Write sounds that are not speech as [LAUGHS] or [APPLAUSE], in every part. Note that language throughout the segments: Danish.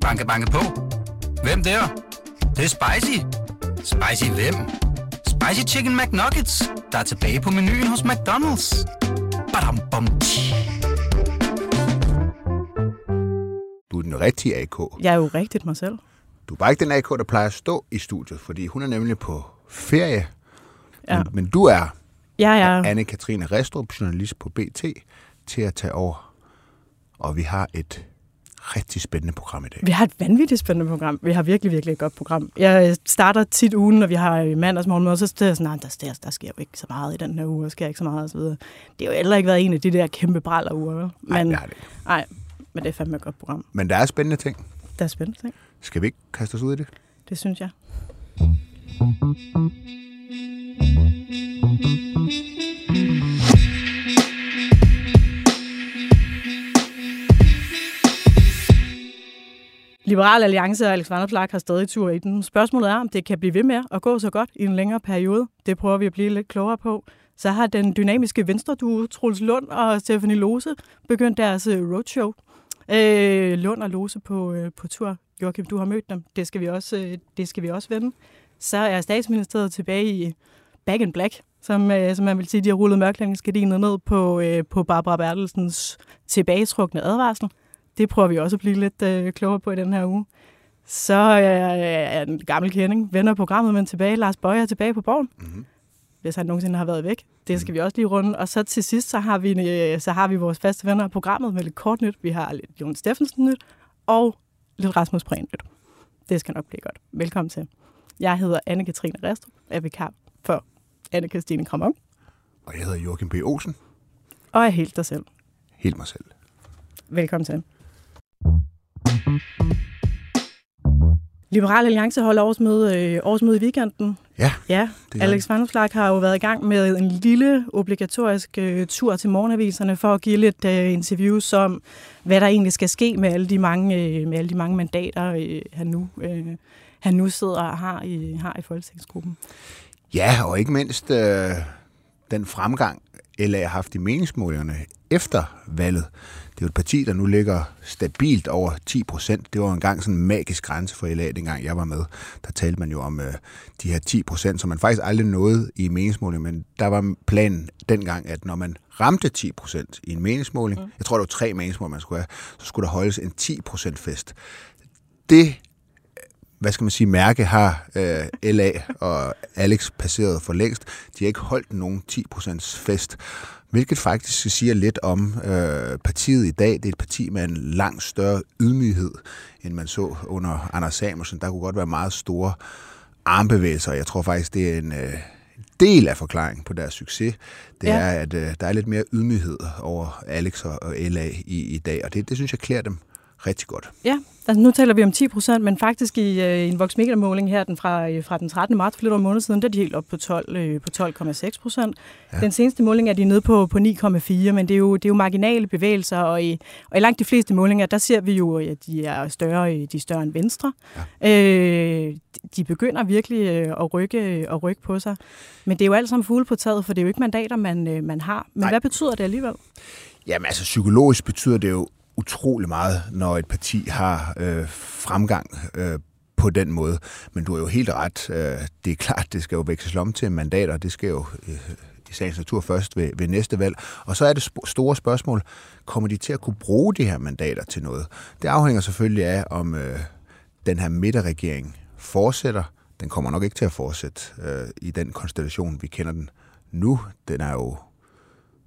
Banke, banke på. Hvem der? Det, det er spicy. Spicy hvem? Spicy Chicken McNuggets, der er tilbage på menuen hos McDonald's. Badum, bom, tji. Du er den rigtige AK. Jeg er jo rigtigt mig selv. Du er bare ikke den AK, der plejer at stå i studiet, fordi hun er nemlig på ferie. Ja. Men, men du er Jeg er... Anne-Katrine Restrup, journalist på BT, til at tage over. Og vi har et rigtig spændende program i dag. Vi har et vanvittigt spændende program. Vi har virkelig, virkelig et godt program. Jeg starter tit ugen, når vi har mandagsmorgen, og så er jeg sådan, der, der, der sker jo ikke så meget i den her uge, der sker ikke så meget, videre. Det har jo heller ikke været en af de der kæmpe braller uger, vel? Nej, Men, det har det nej, men det er fandme et godt program. Men der er spændende ting. Der er spændende ting. Skal vi ikke kaste os ud i det? Det synes jeg. Liberal Alliance og Alex Vanderplak har stadig tur i den. Spørgsmålet er, om det kan blive ved med at gå så godt i en længere periode. Det prøver vi at blive lidt klogere på. Så har den dynamiske venstre duo Troels Lund og Stephanie Lose begyndt deres øh, roadshow. Øh, Lund og Lose på, øh, på tur. Joachim, du har mødt dem. Det skal vi også, øh, det skal vi også vende. Så er statsministeriet tilbage i Back in Black, som, øh, som man vil sige, de har rullet mørklægningsgardinet ned på, øh, på Barbara Bertelsens tilbagetrukne advarsel. Det prøver vi også at blive lidt øh, klogere på i den her uge. Så øh, er en gammel kending, vender programmet, men tilbage. Lars Bøje er tilbage på borgen, Mm-hmm. hvis han nogensinde har været væk. Det skal vi også lige runde. Og så til sidst, så har vi, øh, så har vi vores faste venner af programmet med lidt kort nyt. Vi har lidt Jon Steffensen nyt, og lidt Rasmus Prehn nyt. Det skal nok blive godt. Velkommen til. Jeg hedder Anne-Katrine Restrup, er vikar for Anne-Kristine Kramon, Og jeg hedder Joachim B. Olsen. og er helt dig selv. Helt mig selv. Velkommen til. Liberal Alliance holder årsmøde, øh, årsmøde i weekenden. Ja, Ja, Alex Vanderslag har jo været i gang med en lille obligatorisk øh, tur til morgenaviserne for at give lidt øh, interviews om, hvad der egentlig skal ske med alle de mange, øh, med alle de mange mandater, øh, han, nu, øh, han nu sidder og har i, har i folketingsgruppen. Ja, og ikke mindst øh, den fremgang, LA har haft i meningsmålingerne efter valget. Det er jo et parti, der nu ligger stabilt over 10 procent. Det var engang sådan en magisk grænse for LA, dengang jeg var med. Der talte man jo om øh, de her 10 procent, som man faktisk aldrig nåede i meningsmålingen. Men der var planen dengang, at når man ramte 10 procent i en meningsmåling, mm. jeg tror, det var tre meningsmålinger, man skulle have, så skulle der holdes en 10 procent fest. Det hvad skal man sige, mærke har øh, LA og Alex passeret for længst. De har ikke holdt nogen 10% fest, hvilket faktisk siger lidt om øh, partiet i dag. Det er et parti med en langt større ydmyghed, end man så under Anders Samuelsen. Der kunne godt være meget store armbevægelser. Jeg tror faktisk, det er en øh, del af forklaringen på deres succes. Det Ja. er, at øh, der er lidt mere ydmyghed over Alex og, og LA i, i dag, og det, det synes jeg klæder dem rigtig godt. Ja, altså nu taler vi om 10 procent, men faktisk i, øh, en Voxmedia-måling her den fra, øh, fra den 13. marts for lidt over en måned siden, der er de helt op på 12, øh, på 12,6 procent. Ja. Den seneste måling er de nede på, på 9,4, men det er, jo, det er jo marginale bevægelser, og i, og i langt de fleste målinger, der ser vi jo, at de er større, øh, de er større end Venstre. Ja. Øh, de begynder virkelig øh, at rykke, at rykke på sig. Men det er jo alt sammen fugle på taget, for det er jo ikke mandater, man, øh, man har. Men Nej. hvad betyder det alligevel? Jamen altså psykologisk betyder det jo utrolig meget, når et parti har øh, fremgang øh, på den måde. Men du har jo helt ret. Øh, det er klart, det skal jo veksles om til mandater. Det skal jo øh, i sagens natur først ved, ved næste valg. Og så er det sp- store spørgsmål, kommer de til at kunne bruge de her mandater til noget? Det afhænger selvfølgelig af, om øh, den her midterregering fortsætter. Den kommer nok ikke til at fortsætte øh, i den konstellation, vi kender den nu. Den er jo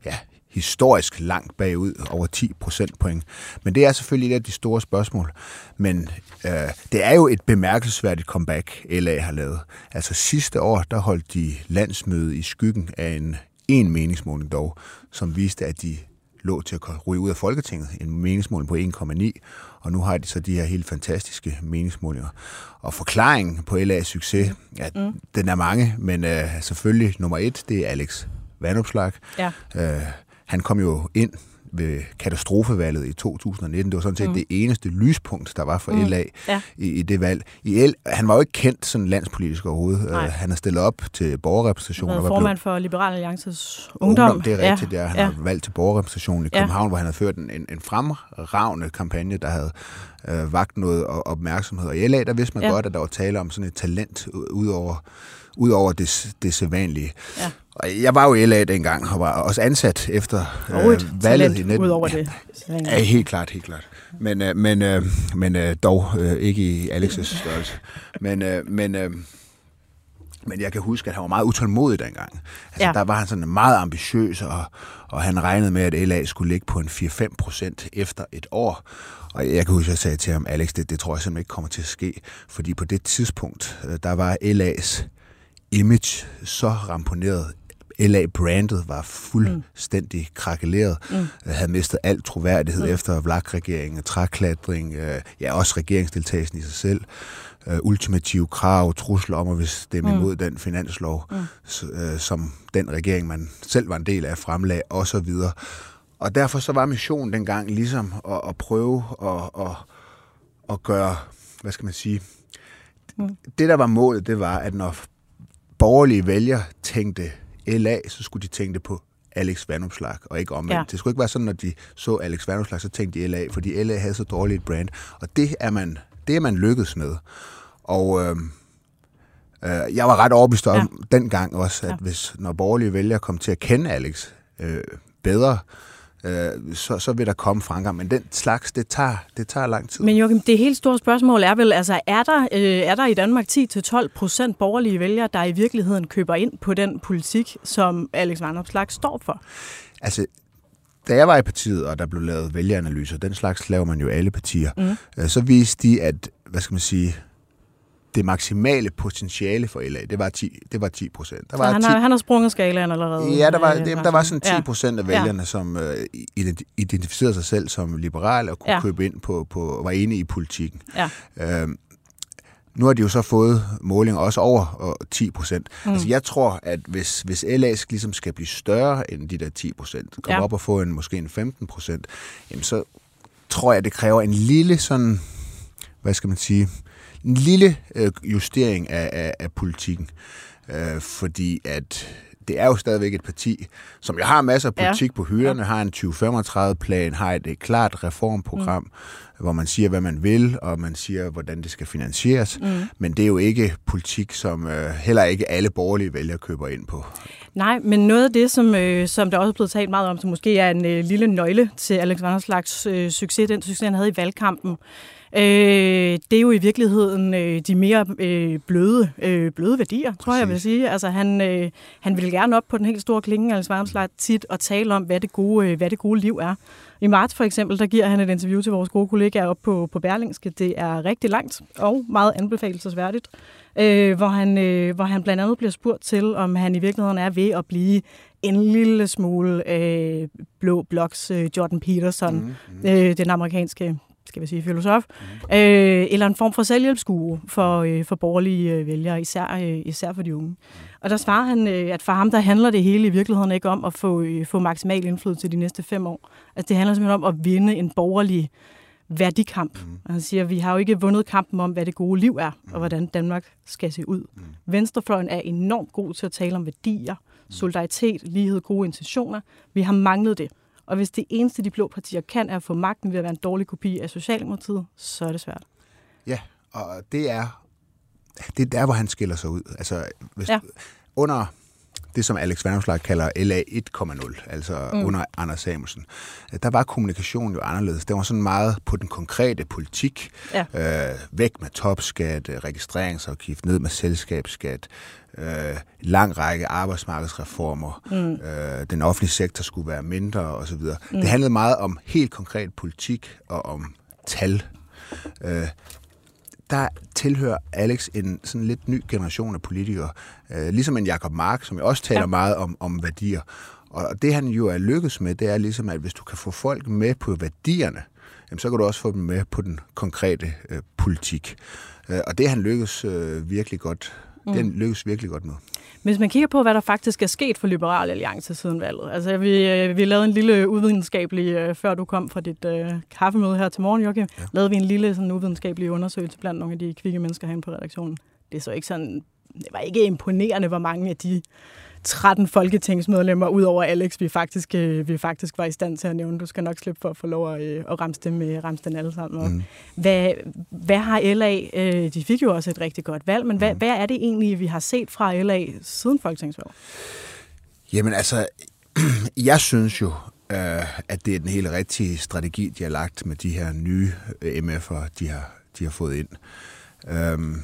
ja, historisk langt bagud, over 10 procentpoint. Men det er selvfølgelig et af de store spørgsmål. Men øh, det er jo et bemærkelsesværdigt comeback, LA har lavet. Altså sidste år, der holdt de landsmøde i skyggen af en en meningsmåling dog, som viste, at de lå til at ryge ud af Folketinget. En meningsmåling på 1,9, og nu har de så de her helt fantastiske meningsmålinger. Og forklaringen på LA's succes, ja, mm. den er mange, men øh, selvfølgelig nummer et, det er Alex Vanopslag. Ja. Øh, han kom jo ind ved katastrofevalget i 2019. Det var sådan set Mm. det eneste lyspunkt, der var for Mm. LA Ja. i, i det valg. I L, han var jo ikke kendt sådan landspolitisk overhovedet. Nej. Øh, han er stillet op til borgerrepræsentationen. Han var formand for Liberal Alliances Ungdom. Ungdom. Det er rigtigt, ja, ja. Han ja. har valgt til borgerrepræsentationen i Ja. København, hvor han havde ført en, en, en fremragende kampagne, der havde øh, vagt noget opmærksomhed. Og i LA, der vidste man Ja. ja. godt, at der var tale om sådan et talent ud over, ud over det, det sædvanlige. Ja. Og jeg var jo i LA dengang, og var også ansat efter øh, valget talent i 19. ud over ja, det. Ja, helt klart, helt klart. Men, øh, men, øh, men øh, dog øh, ikke i Alex's størrelse. Men, øh, men, øh, men jeg kan huske, at han var meget utålmodig dengang. Altså, Ja. ja. Der var han sådan meget ambitiøs, og, og han regnede med, at LA skulle ligge på en 4-5 procent efter et år. Og jeg kan huske, at jeg sagde til ham, Alex, det, det tror jeg simpelthen ikke kommer til at ske. Fordi på det tidspunkt, øh, der var LA's image så ramponeret. LA-brandet var fuldstændig mm. krakeleret, mm. havde mistet al troværdighed mm. efter VLAG-regeringen, træklatring, øh, ja, også regeringsdeltagelsen i sig selv, øh, ultimative krav, trusler om at stemme mm. imod den finanslov, mm. s- øh, som den regering, man selv var en del af, fremlag, og så videre. Og derfor så var missionen dengang ligesom at, at prøve at, at, at gøre, hvad skal man sige, mm. det der var målet, det var, at når borgerlige vælgere tænkte LA, så skulle de tænke på Alex Vanopslag, og ikke omvendt. Ja. Det skulle ikke være sådan, når de så Alex Vanopslag, så tænkte de LA, fordi LA havde så dårligt et brand. Og det er man, det er man lykkedes med. Og øh, øh, jeg var ret overbevist om ja. dengang også, at ja. hvis når borgerlige vælgere kom til at kende Alex øh, bedre, øh, så, så vil der komme fremgang. Men den slags, det tager, det tager lang tid. Men Joachim, det helt store spørgsmål er vel, altså er der, øh, er der i Danmark 10-12 procent borgerlige vælgere, der i virkeligheden køber ind på den politik, som Alex Vanopslag står for? Altså, da jeg var i partiet, og der blev lavet vælgeranalyser, den slags laver man jo alle partier, mm. så viste de, at, hvad skal man sige, det maksimale potentiale for LA, det var 10, det var 10 procent. Der var han, 10, har, han har sprunget skalaen allerede. ja, der var, øh, det, der var sådan 10 Ja. procent af vælgerne, ja. som øh, ident- identificerede sig selv som liberale og kunne Ja. ja. købe ind på, på, var enige i politikken. Ja. Øhm, nu har de jo så fået målinger også over øh, 10 procent. Mm. Altså jeg tror, at hvis, hvis LA ligesom skal blive større end de der 10 procent, komme Ja. ja. op og få en, måske en 15 procent, så tror jeg, det kræver en lille sådan, hvad skal man sige, en lille øh, justering af, af, af politikken. Øh, fordi at det er jo stadigvæk et parti, som jo har masser af politik ja. på hylderne, ja. har en 2035-plan, har et, et klart reformprogram, mm. hvor man siger, hvad man vil, og man siger, hvordan det skal finansieres. Mm. Men det er jo ikke politik, som øh, heller ikke alle borgerlige vælgere køber ind på. Nej, men noget af det, som, øh, som der også er blevet talt meget om, som måske er en øh, lille nøgle til Alex Vanderslags øh, succes, den succes, han havde i valgkampen, øh, det er jo i virkeligheden øh, de mere øh, bløde, øh, bløde værdier, tror jeg, jeg vil Præcis. sige. Altså, han, øh, han vil gerne op på den helt store klinge, Alex Vanderslag, tit og tale om, hvad det, gode, øh, hvad det gode liv er. I marts for eksempel, der giver han et interview til vores gode kollegaer op på, på Berlingske. Det er rigtig langt og meget anbefalelsesværdigt, øh, hvor, han, øh, hvor han blandt andet bliver spurgt til, om han i virkeligheden er ved at blive en lille smule øh, blå bloks øh, Jordan Peterson, mm, øh, den amerikanske skal vi sige, filosof, mm. øh, eller en form for selvhjælpsskue for, øh, for borgerlige øh, vælgere, især, øh, især for de unge. Og der svarer han, øh, at for ham der handler det hele i virkeligheden ikke om at få, øh, få maksimal indflydelse de næste fem år. Altså det handler simpelthen om at vinde en borgerlig værdikamp. Mm. Han siger, vi har jo ikke vundet kampen om, hvad det gode liv er, og hvordan Danmark skal se ud. Mm. Venstrefløjen er enormt god til at tale om værdier, solidaritet, lighed, gode intentioner. Vi har manglet det. Og hvis det eneste, de blå partier kan, er at få magten ved at være en dårlig kopi af Socialdemokratiet, så er det svært. Ja, og det er, det er der, hvor han skiller sig ud. Altså, hvis, Ja. under det, som Alex Vanopslag kalder LA 1,0, altså mm. under Anders Samuelsen, der var kommunikationen jo anderledes. Det var sådan meget på den konkrete politik. Ja. Øh, væk med topskat, øh, registreringsafgift, ned med selskabsskat, øh, lang række arbejdsmarkedsreformer, mm. øh, den offentlige sektor skulle være mindre osv. Mm. Det handlede meget om helt konkret politik og om tal. Øh, der tilhører Alex en sådan lidt ny generation af politikere. Øh, ligesom en Jakob Mark, som jo også taler Ja. meget om, om værdier. Og det han jo er lykkes med, det er ligesom, at hvis du kan få folk med på værdierne, jamen, så kan du også få dem med på den konkrete øh, politik. Øh, og det han lykkes øh, virkelig godt Mm. Den lykkes virkelig godt med. Hvis man kigger på, hvad der faktisk er sket for Liberal Alliance siden valget. Altså, vi, øh, vi lavede en lille uvidenskabelig, øh, før du kom fra dit øh, kaffemøde her til morgen, Joachim, ja. lavede vi en lille sådan, uvidenskabelig undersøgelse blandt nogle af de kvikke mennesker herinde på redaktionen. Det er så ikke sådan, det var ikke imponerende, hvor mange af de 13 folketingsmedlemmer, ud over Alex, vi faktisk, øh, vi faktisk var i stand til at nævne. Du skal nok slippe for at få lov at, øh, at ramse dem, øh, ramse dem alle sammen op. Mm. Hvad, hvad har LA, øh, de fik jo også et rigtig godt valg, men hvad, mm. hvad er det egentlig, vi har set fra LA siden folketingsvalget? Jamen altså, [CLEARS THROAT] jeg synes jo, øh, at det er den helt rigtige strategi, de har lagt med de her nye MF'er, de har, de har fået ind. Øhm,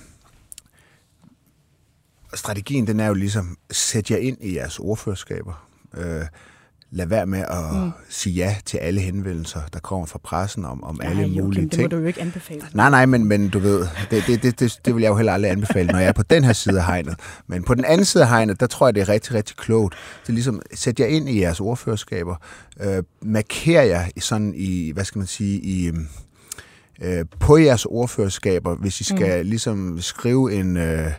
strategien den er jo ligesom, sæt jer ind i jeres ordførerskaber. Øh, lad være med at mm. sige ja til alle henvendelser, der kommer fra pressen om, om ja, alle mulige Joachim, ting. Det må du jo ikke anbefale. Nej, nej, men, men du ved, det, det, det, det, det vil jeg jo heller aldrig anbefale, når jeg er på den her side af hegnet. Men på den anden side af hegnet, der tror jeg, det er rigtig, rigtig klogt. Så ligesom, sæt jer ind i jeres ordførerskaber. Øh, marker jer sådan i, hvad skal man sige, i øh, på jeres ordførerskaber, hvis I skal mm. ligesom skrive en... Øh,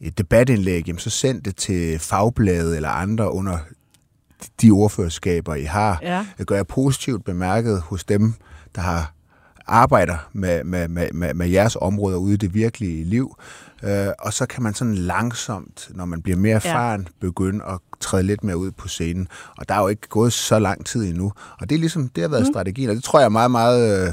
et debatindlæg, jamen, så send det til fagbladet eller andre under de ordførerskaber, I har. Ja. Gør jeg positivt bemærket hos dem, der har arbejder med, med, med, med, med jeres områder ude i det virkelige liv. Øh, og så kan man sådan langsomt, når man bliver mere erfaren, ja. begynde at træde lidt mere ud på scenen. Og der er jo ikke gået så lang tid endnu. Og det er ligesom, det har været mm. strategien, og det tror jeg er meget, meget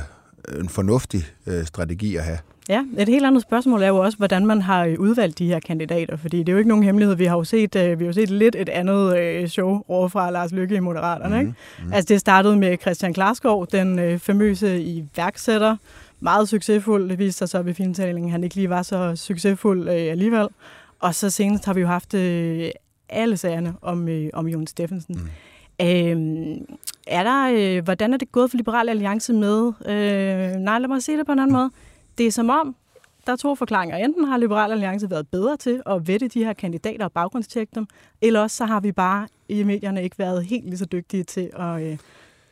øh, en fornuftig øh, strategi at have. Ja, et helt andet spørgsmål er jo også, hvordan man har øh, udvalgt de her kandidater, fordi det er jo ikke nogen hemmelighed. Vi har jo set, øh, vi har jo set lidt et andet øh, show overfra Lars Lykke i Moderaterne. Mm-hmm. Ikke? Mm-hmm. Altså det startede med Christian Klarskov, den famøse iværksætter, meget succesfuld. Det viste sig så ved filmtalingen, han ikke lige var så succesfuld alligevel. Og så senest har vi jo haft alle sagerne om, om Jon Steffensen. Mm. Øhm, er der, øh, hvordan er det gået for Liberal Alliance med? Øh, nej, lad mig se det på en anden måde det er som om, der er to forklaringer. Enten har Liberal Alliance været bedre til at vette de her kandidater og baggrundstjekke dem, eller også så har vi bare i medierne ikke været helt lige så dygtige til at, øh,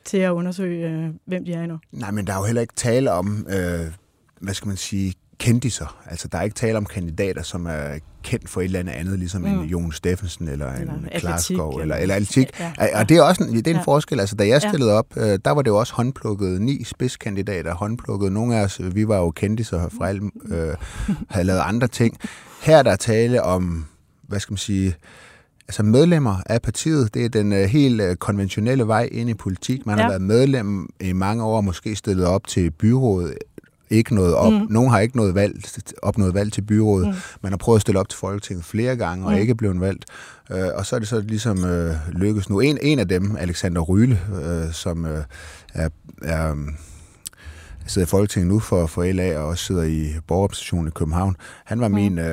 til at undersøge, øh, hvem de er endnu. Nej, men der er jo heller ikke tale om, øh, hvad skal man sige, kendiser. Altså, der er ikke tale om kandidater, som er kendt for et eller andet andet, ligesom mm. en Jon Steffensen eller, eller en Klarskov eller, eller atletik. Ja, ja. Og det er også en, det er en ja. forskel. Altså, da jeg stillede op, øh, der var det jo også håndplukket ni spidskandidater, håndplukket. Nogle af os, vi var jo kendiser fra alle, øh, havde lavet andre ting. Her er der tale om, hvad skal man sige, altså medlemmer af partiet. Det er den uh, helt uh, konventionelle vej ind i politik. Man ja. har været medlem i mange år, måske stillet op til byrådet ikke noget op. Mm. Nogen har ikke noget valg, opnået valg til byrådet. Mm. Man har prøvet at stille op til Folketinget flere gange og mm. ikke blevet valgt. Uh, og så er det så ligesom uh, lykkes nu. En, en af dem, Alexander Ryle, uh, som uh, er, er um, sidder i Folketinget nu for, for LA og også sidder i borgerrepræsentationen i København. Han var mm. min uh,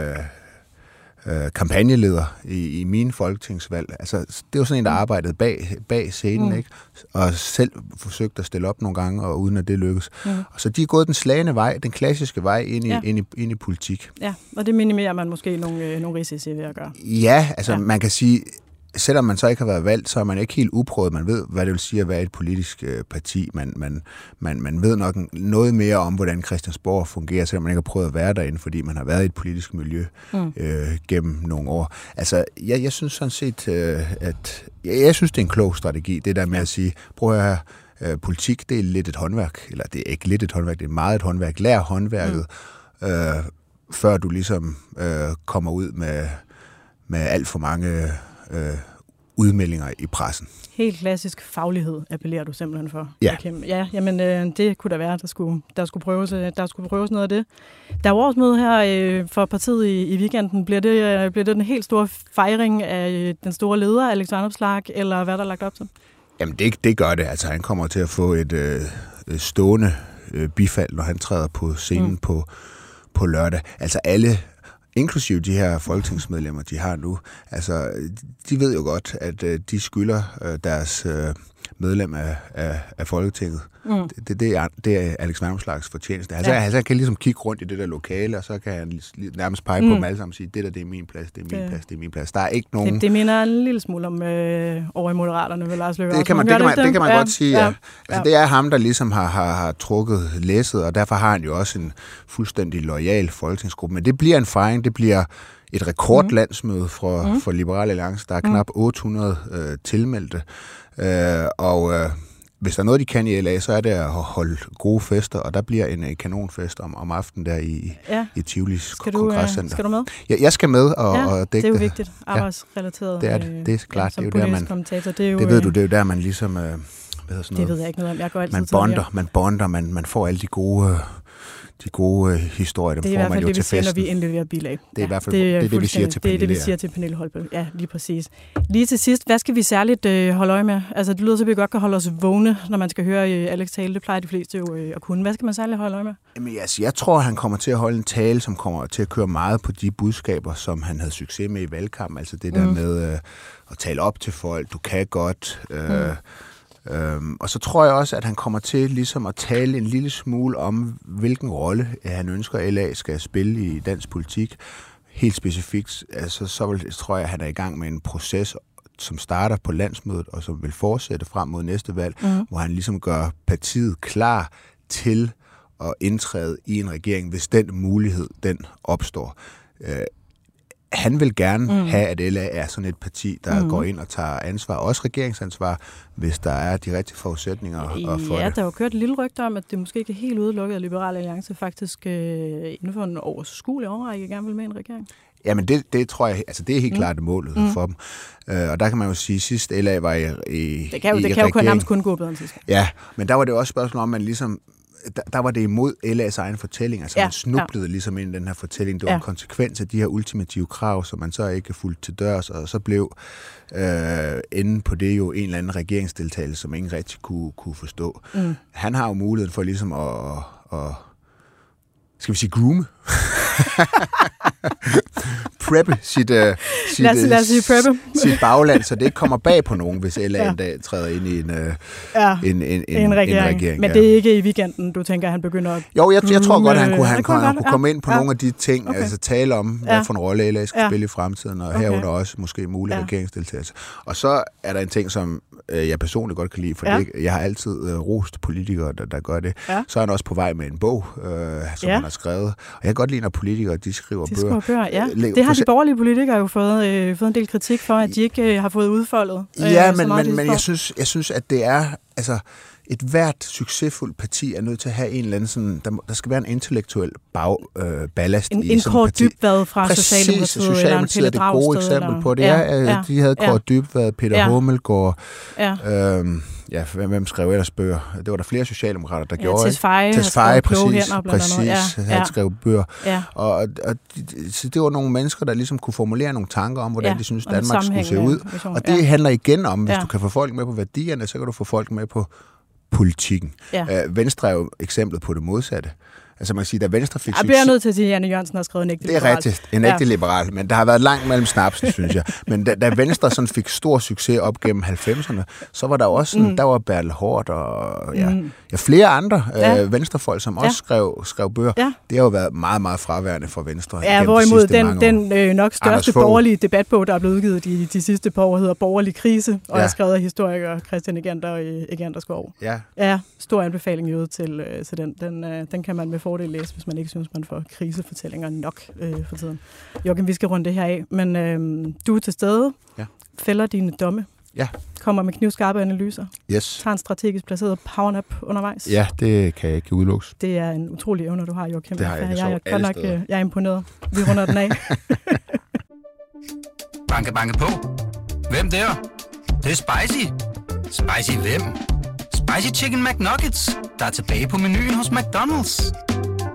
øh, kampagneleder i, i mine folketingsvalg. Altså, det var sådan en, der mm. arbejdede bag, bag scenen, mm. ikke? og selv forsøgte at stille op nogle gange, og uden at det lykkes. Mm. Og så de er gået den slagende vej, den klassiske vej ind i, ja. ind i, ind i politik. Ja, og det minimerer man måske nogle, øh, nogle risici ved at gøre. Ja, altså ja. man kan sige, selvom man så ikke har været valgt, så er man ikke helt uprøvet. Man ved, hvad det vil sige at være et politisk øh, parti. Man, man, man, man ved nok noget mere om, hvordan Christiansborg fungerer, selvom man ikke har prøvet at være derinde, fordi man har været i et politisk miljø mm. øh, gennem nogle år. Altså, jeg, jeg synes sådan set, øh, at jeg, jeg synes, det er en klog strategi, det der med at sige, prøv at høre, øh, politik, det er lidt et håndværk, eller det er ikke lidt et håndværk, det er meget et håndværk. Lær håndværket, mm. øh, før du ligesom øh, kommer ud med, med alt for mange øh, udmeldinger i pressen. Helt klassisk faglighed appellerer du simpelthen for. Ja. Kim. Ja, jamen øh, det kunne da være, der skulle, der skulle, prøves, øh, der skulle prøves noget af det. Der er årsmøde her øh, for partiet i, i weekenden. Bliver det, øh, bliver det den helt store fejring af øh, den store leder, Alexander Slag, eller hvad der er lagt op til? Jamen det, det gør det. Altså han kommer til at få et øh, stående øh, bifald, når han træder på scenen mm. på, på lørdag. Altså alle inklusive de her folketingsmedlemmer, de har nu, altså, de ved jo godt, at øh, de skylder øh, deres øh, medlem af, af, af Folketinget. Mm. Det, det, det, er, det er Alex Vandomslags fortjeneste. Altså, ja. altså, han kan ligesom kigge rundt i det der lokale, og så kan han nærmest pege mm. på dem alle sammen og sige, det der, det er min plads, det er min det. plads, det er min plads. Der er ikke nogen... Det, det minder en lille smule om øh, over i Moderaterne ved Lars Løkke. Det kan man, det kan man, det, det kan man ja. godt sige, ja. ja. Altså, det er ham, der ligesom har, har, har trukket læsset, og derfor har han jo også en fuldstændig lojal folketingsgruppe. Men det bliver en fejring, det bliver et rekordlandsmøde for, mm. for Liberale Alliance. Der er knap 800 øh, tilmeldte. Øh, og øh, hvis der er noget, de kan i LA, så er det at holde gode fester, og der bliver en, en kanonfest om, om aftenen der i, ja. i Tivolis skal du, kongresscenter. Skal du med? Ja, jeg skal med og, ja, og dække det. er jo vigtigt. Arbejdsrelateret. Ja, det er det. Det er klart. Ja, det er jo der, man, det, er jo, det ved du, det er jo der, man ligesom... Øh, hvad sådan noget, det ved jeg ikke noget om. Jeg går altid man bonder, man bonder, man, man får alle de gode... Øh, de gode øh, historier, dem det får man jo det, til festen. Det er i hvert fald det, vi siger, når vi indleverer bilag. Det er ja, i hvert fald det, er det, det, vi siger til Pernille. Det er det, vi siger til Pernille Holbøl. Ja, lige præcis. Lige til sidst, hvad skal vi særligt øh, holde øje med? Altså, det lyder så, at vi godt kan holde os vågne, når man skal høre øh, Alex tale. Det plejer de fleste jo øh, at kunne. Hvad skal man særligt holde øje med? Jamen, altså, jeg tror, han kommer til at holde en tale, som kommer til at køre meget på de budskaber, som han havde succes med i valgkampen. Altså det der mm. med øh, at tale op til folk. Du kan godt... Øh, mm Øhm, og så tror jeg også, at han kommer til ligesom at tale en lille smule om, hvilken rolle han ønsker, LA skal spille i dansk politik. Helt specifikt, altså, så vil, tror jeg, at han er i gang med en proces, som starter på landsmødet, og som vil fortsætte frem mod næste valg, mm. hvor han ligesom gør partiet klar til at indtræde i en regering, hvis den mulighed, den opstår. Øh, han vil gerne mm. have, at LA er sådan et parti, der mm. går ind og tager ansvar, også regeringsansvar, hvis der er de rigtige forudsætninger for ja, det. der har jo kørt et lille rygte om, at det måske ikke er helt udelukket, at Liberale Alliance faktisk øh, inden for en overskuelig overrække gerne vil med en regering. Jamen det, det tror jeg, altså det er helt mm. klart målet mm. for dem. Uh, og der kan man jo sige, at sidst LA var i, i Det kan jo, i det kan jo kun nærmest kun gå bedre end sidst. Ja, men der var det også spørgsmål om, man ligesom der, der var det imod LA's egen fortælling. Altså ja, man snublede ja. ligesom ind i den her fortælling. Det var ja. en konsekvens af de her ultimative krav, som man så ikke fulgt til dørs, og så blev øh, enden på det jo en eller anden regeringsdeltagelse, som ingen rigtig kunne, kunne forstå. Mm. Han har jo muligheden for ligesom at, at skal vi sige groome? [LAUGHS] [LAUGHS] preppe sit, uh, sit, lad os, lad os sige preppe. sit bagland, så det ikke kommer bag på nogen, hvis [LAUGHS] LA ja. en dag træder ind i en, uh, ja. en, en, en, en, regering. en regering. Men det er ikke i weekenden, du tænker, at han begynder at... Jo, jeg, jeg tror godt, han kunne, han, kunne, han kunne komme ind på ja. nogle af de ting, okay. altså tale om, hvad ja. for en rolle LA skal ja. spille i fremtiden, og okay. herunder også måske mulig ja. regeringsdeltagelse. Og så er der en ting, som øh, jeg personligt godt kan lide, for ja. det, jeg har altid øh, rost politikere, der, der gør det. Ja. Så er han også på vej med en bog, øh, som ja. han har skrevet. Og jeg kan godt lide, når politikere de skriver de bøger. bøger. Ja. Det har de borgerlige politikere jo fået, øh, fået en del kritik for, at de ikke øh, har fået udfoldet. Øh, ja, men, men, men jeg, synes, jeg synes, at det er... Altså, et hvert succesfuldt parti er nødt til at have en eller anden sådan, der, der skal være en intellektuel bag, øh, ballast en, i en Kåre Dybvad fra Præcis, Socialdemokratiet, Socialdemokratiet eller en er det gode eksempel eller... på det. Ja, ja, ja, de havde Kåre ja. Dybvad, Peter ja. Hummelgaard, ja. Øhm, ja, hvem, hvem skrev ellers bøger? Det var der flere socialdemokrater, der ja, gjorde. Tesfaye, Tesfaye præcis, hænder, præcis, ja, han ja. skrev bøger. Ja. Og, og så det var nogle mennesker, der ligesom kunne formulere nogle tanker om, hvordan ja, de synes Danmark skulle se ud. Vision. Og det ja. handler igen om, hvis ja. du kan få folk med på værdierne, så kan du få folk med på politikken. Ja. Øh, Venstre er jo eksemplet på det modsatte. Altså man kan sige, da Venstre fik Jeg bliver nødt til at sige, at Janne Jørgensen har skrevet en ægte liberal. Det er rigtigt, en ægte ja. liberal, men der har været langt mellem snapsen, synes jeg. [LAUGHS] Men da, da Venstre sådan fik stor succes op gennem 90'erne, så var der også sådan, mm. der var Bertel Hård og ja, mm. ja, flere andre ja. øh, venstrefolk, som ja. også skrev, skrev bøger. Ja. Det har jo været meget, meget fraværende for Venstre. Ja, hvorimod de den, den øh, nok største borgerlige debatbog, der er blevet udgivet de, de sidste par år, hedder Borgerlig Krise, og ja. er skrevet af historiker Christian Egander og Egander Skov. Ja. ja, stor anbefaling jo til, øh, til den. Den, øh, den kan man med fordel læse, hvis man ikke synes, man får krisefortællinger nok øh, for tiden. Joachim, vi skal runde det her af, men øh, du er til stede, ja. fælder dine domme, ja. kommer med knivskarpe analyser, yes. tager en strategisk placeret powernap undervejs. Ja, det kan jeg ikke udelukkes. Det er en utrolig evne, du har, Joachim. Det har jeg, jeg, jeg, jeg, nok, øh, jeg er imponeret. Vi runder den af. [LAUGHS] banke, banke på. Hvem der? Det, det er spicy. Spicy hvem? Spicy Chicken McNuggets, der er tilbage på menuen hos McDonald's.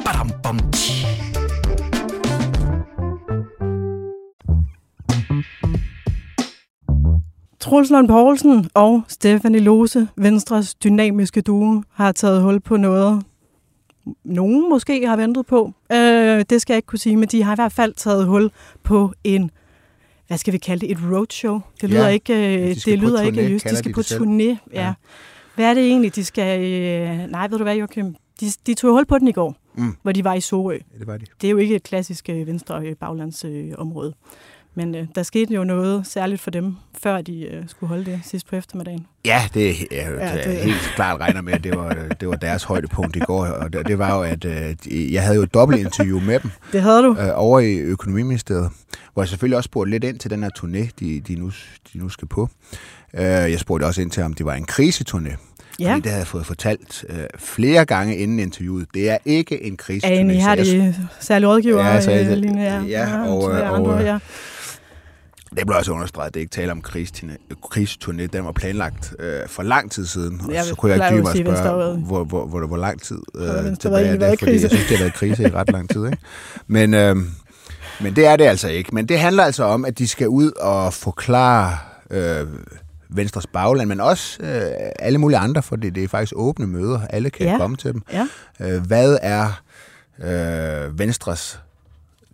Badum, bom, Troels Lund Poulsen og Stefanie Lose, Venstres dynamiske duo, har taget hul på noget, nogen måske har ventet på. Øh, det skal jeg ikke kunne sige, men de har i hvert fald taget hul på en hvad skal vi kalde det, et roadshow. Det lyder Ja, ikke, øh, de skal det på lyder turné, ikke just. De skal de på turné, ja. Ja. Hvad er det egentlig, de skal... Øh, nej, ved du hvad, Joachim? De, de tog hul på den i går, Mm. hvor de var i Sorø. Ja, det var de. Det er jo ikke et klassisk øh, venstre øh, baglandsområde. Øh. Men øh, der skete jo noget særligt for dem, før de øh, skulle holde det sidst på eftermiddagen. Ja, det er ja, Ja, ja, det- helt klart regner med, at det var, det var deres højdepunkt i går. Og det, det var jo, at øh, de- jeg havde jo et dobbeltinterview med dem Det havde du. øh, over i Økonomiministeriet, hvor jeg selvfølgelig også spurgte lidt ind til den her turné, de, de, nu, de nu skal på. Øh, jeg spurgte også ind til, om det var en kriseturné. Ja. Fordi det havde jeg fået fortalt øh, flere gange inden interviewet. Det er ikke en kriseturné. Er I har jeg- det særlig rådgiver, Ja, så jeg- øh, Line? ja, og, så er øh, og, øh, ja. Det blev også understreget, at det ikke taler om kriseturné. Den var planlagt øh, for lang tid siden. Og Jeg så kunne jeg ikke sige, mig spørge, Venstre hvor, hvor, hvor, hvor lang tid øh, tilbage er det, fordi krise? jeg synes, det har været krise i ret lang tid. Ikke? Men, øh, men det er det altså ikke. Men det handler altså om, at de skal ud og forklare øh, Venstres bagland, men også øh, alle mulige andre, for det, det er faktisk åbne møder. Alle kan Ja. komme til dem. ja. Øh, hvad er øh, Venstres,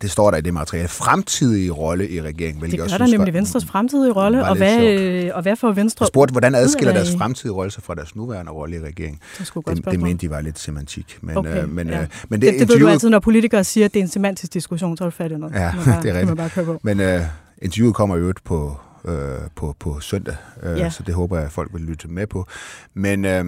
det står der i det materiale, fremtidige rolle i regeringen? hvilket Det gør der synes nemlig var- Venstres fremtidige rolle, og hvad, sjovt. øh, og hvad får Venstre Jeg spurgte, hvordan adskiller deres fremtidige rolle sig fra deres nuværende rolle i regeringen? Det, Det, det mente de var lidt semantik. Men, Okay, øh, men, ja. øh, men det, det, det ved du altid, når politikere siger, at det er en semantisk diskussion, så er du fat i noget. Ja, [LAUGHS] bare, det er rigtigt. bare køre på. Men øh, interviewet kommer jo øvrigt på, øh, på, på søndag, øh, Ja. så det håber jeg, at folk vil lytte med på. Men, øh,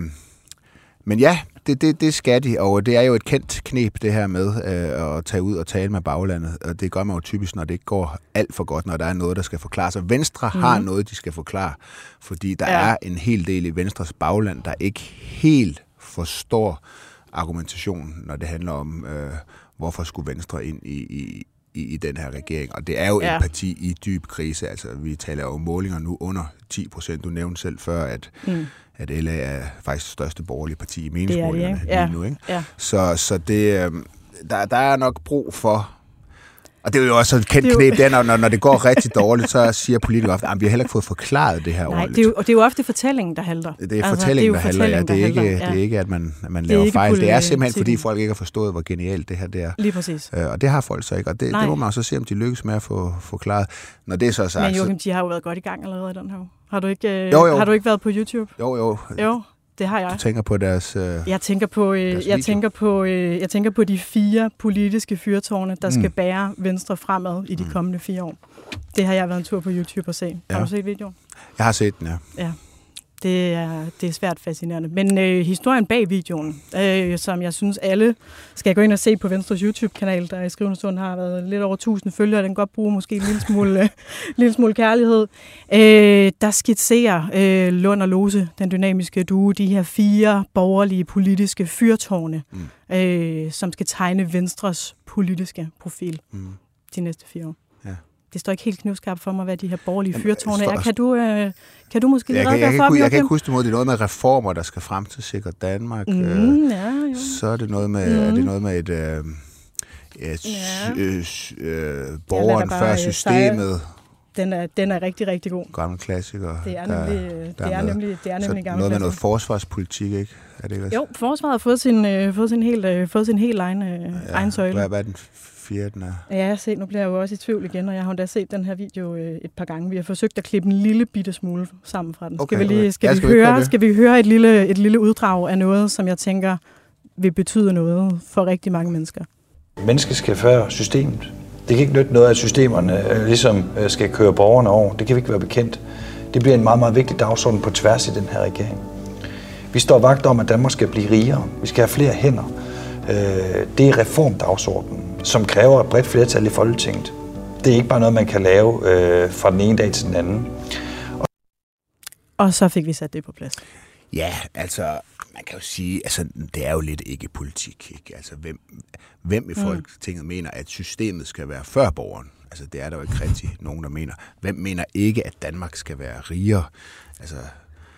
men ja, det, det, det skal de, og det er jo et kendt knep, det her med øh, at tage ud og tale med baglandet. Og det gør man jo typisk, når det ikke går alt for godt, når der er noget, der skal forklares. Og Venstre mm. har noget, de skal forklare, fordi der Ja. ja. er en hel del i Venstres bagland, der ikke helt forstår argumentationen, når det handler om, øh, hvorfor skulle Venstre ind i, i, i, i den her regering. Og det er jo ja. Et parti i dyb krise. Altså, vi taler jo målinger nu under 10 procent. Du nævnte selv før, at, Mm. at LA er faktisk det største borgerlige parti i Det er det, meningsmålingerne ikke? Ja. lige nu. Ikke? Ja. Så, så det, øh, der, der er nok brug for... Og det er jo også et kendt knep, det er, når, når, det går rigtig dårligt, så siger politikere ofte, at vi har heller ikke fået forklaret det her Nej, ordentligt. det er jo, og det er jo ofte fortællingen, der halter. Det er fortællingen, altså, der halter, ja. Det er, ikke, det er ikke, at man, at man er laver fejl. Det er simpelthen, fordi folk ikke har forstået, hvor genialt det her det er. Lige præcis. Øh, Og det har folk så ikke, og det, Nej. det må man jo så se, om de lykkes med at få forklaret. Når det er så sagt, Men Joachim, de har jo været godt i gang allerede i den her. Har du ikke, øh, Jo, jo. Har du ikke været på YouTube? jo jo, Jo, det har jeg. du tænker på deres... Øh, Jeg tænker på, øh, video. jeg tænker på, øh, jeg tænker på de fire politiske fyrtårne, der Mm. skal bære Venstre fremad i de kommende fire år. Det har jeg været en tur på YouTube og se. Har Ja. du set videoen? jeg har set den, ja. Det er, det er svært fascinerende. Men øh, historien bag videoen, øh, som jeg synes alle skal gå ind og se på Venstres YouTube-kanal, der i skrivende stund har været lidt over 1000 følgere, den kan godt bruge måske en lille smule, øh, lille smule kærlighed. Øh, der skitserer øh, Lund og Lose, den dynamiske duo, de her fire borgerlige politiske fyrtårne, mm. øh, som skal tegne Venstres politiske profil Mm. de næste fire år. Det står ikke helt knivskarpt for mig, hvad de her borgerlige fyrtårne er. Kan du, øh, kan du måske Jeg, kan, jeg, kan, for dem, jeg kan ikke huske det mod, det er noget med reformer, der skal frem til sikre Danmark. Øh, Mm, ja, jo. så er det noget med, er det Mm. noget med et... Øh, et Ja. øh, øh, borgeren bare, før øh, systemet, Den er, den er rigtig, rigtig god. gamle klassiker. Det er der- nemlig, der det er er nemlig, det er nemlig gammel noget med noget forsvarspolitik, ikke? Er det ikke også? Jo, forsvaret har fået sin, øh, fået sin helt, øh, fået sin helt egen, øh, ja, egen søjle. Hvad, hvad er den fjerde, den er? Ja, se, nu bliver jeg jo også i tvivl igen, og jeg har da set den her video øh, et par gange. Vi har forsøgt at klippe en lille bitte smule sammen fra den. Okay, skal vi, lige, okay. skal Ja, vi, skal vi høre, det? skal vi høre et lille, et lille uddrag af noget, som jeg tænker vil betyde noget for rigtig mange mennesker? Mennesket skal før systemet. Det kan ikke nytte noget, at systemerne øh, ligesom øh, skal køre borgerne over. Det kan vi ikke være bekendt. Det bliver en meget, meget vigtig dagsorden på tværs i den her regering. Vi står vagt om, at Danmark skal blive rigere. Vi skal have flere hænder. Det er reformdagsordenen, som kræver et bredt flertal i Folketinget. Det er ikke bare noget, man kan lave øh, fra den ene dag til den anden. Og så fik vi sat det på plads. Ja, altså, man kan jo sige, altså, det er jo lidt ikke politik, ikke? Altså, hvem, hvem i Folketinget mm. mener, at systemet skal være før borgeren? Altså, det er der jo ikke rigtig nogen, der mener. Hvem mener ikke, at Danmark skal være rigere? Altså,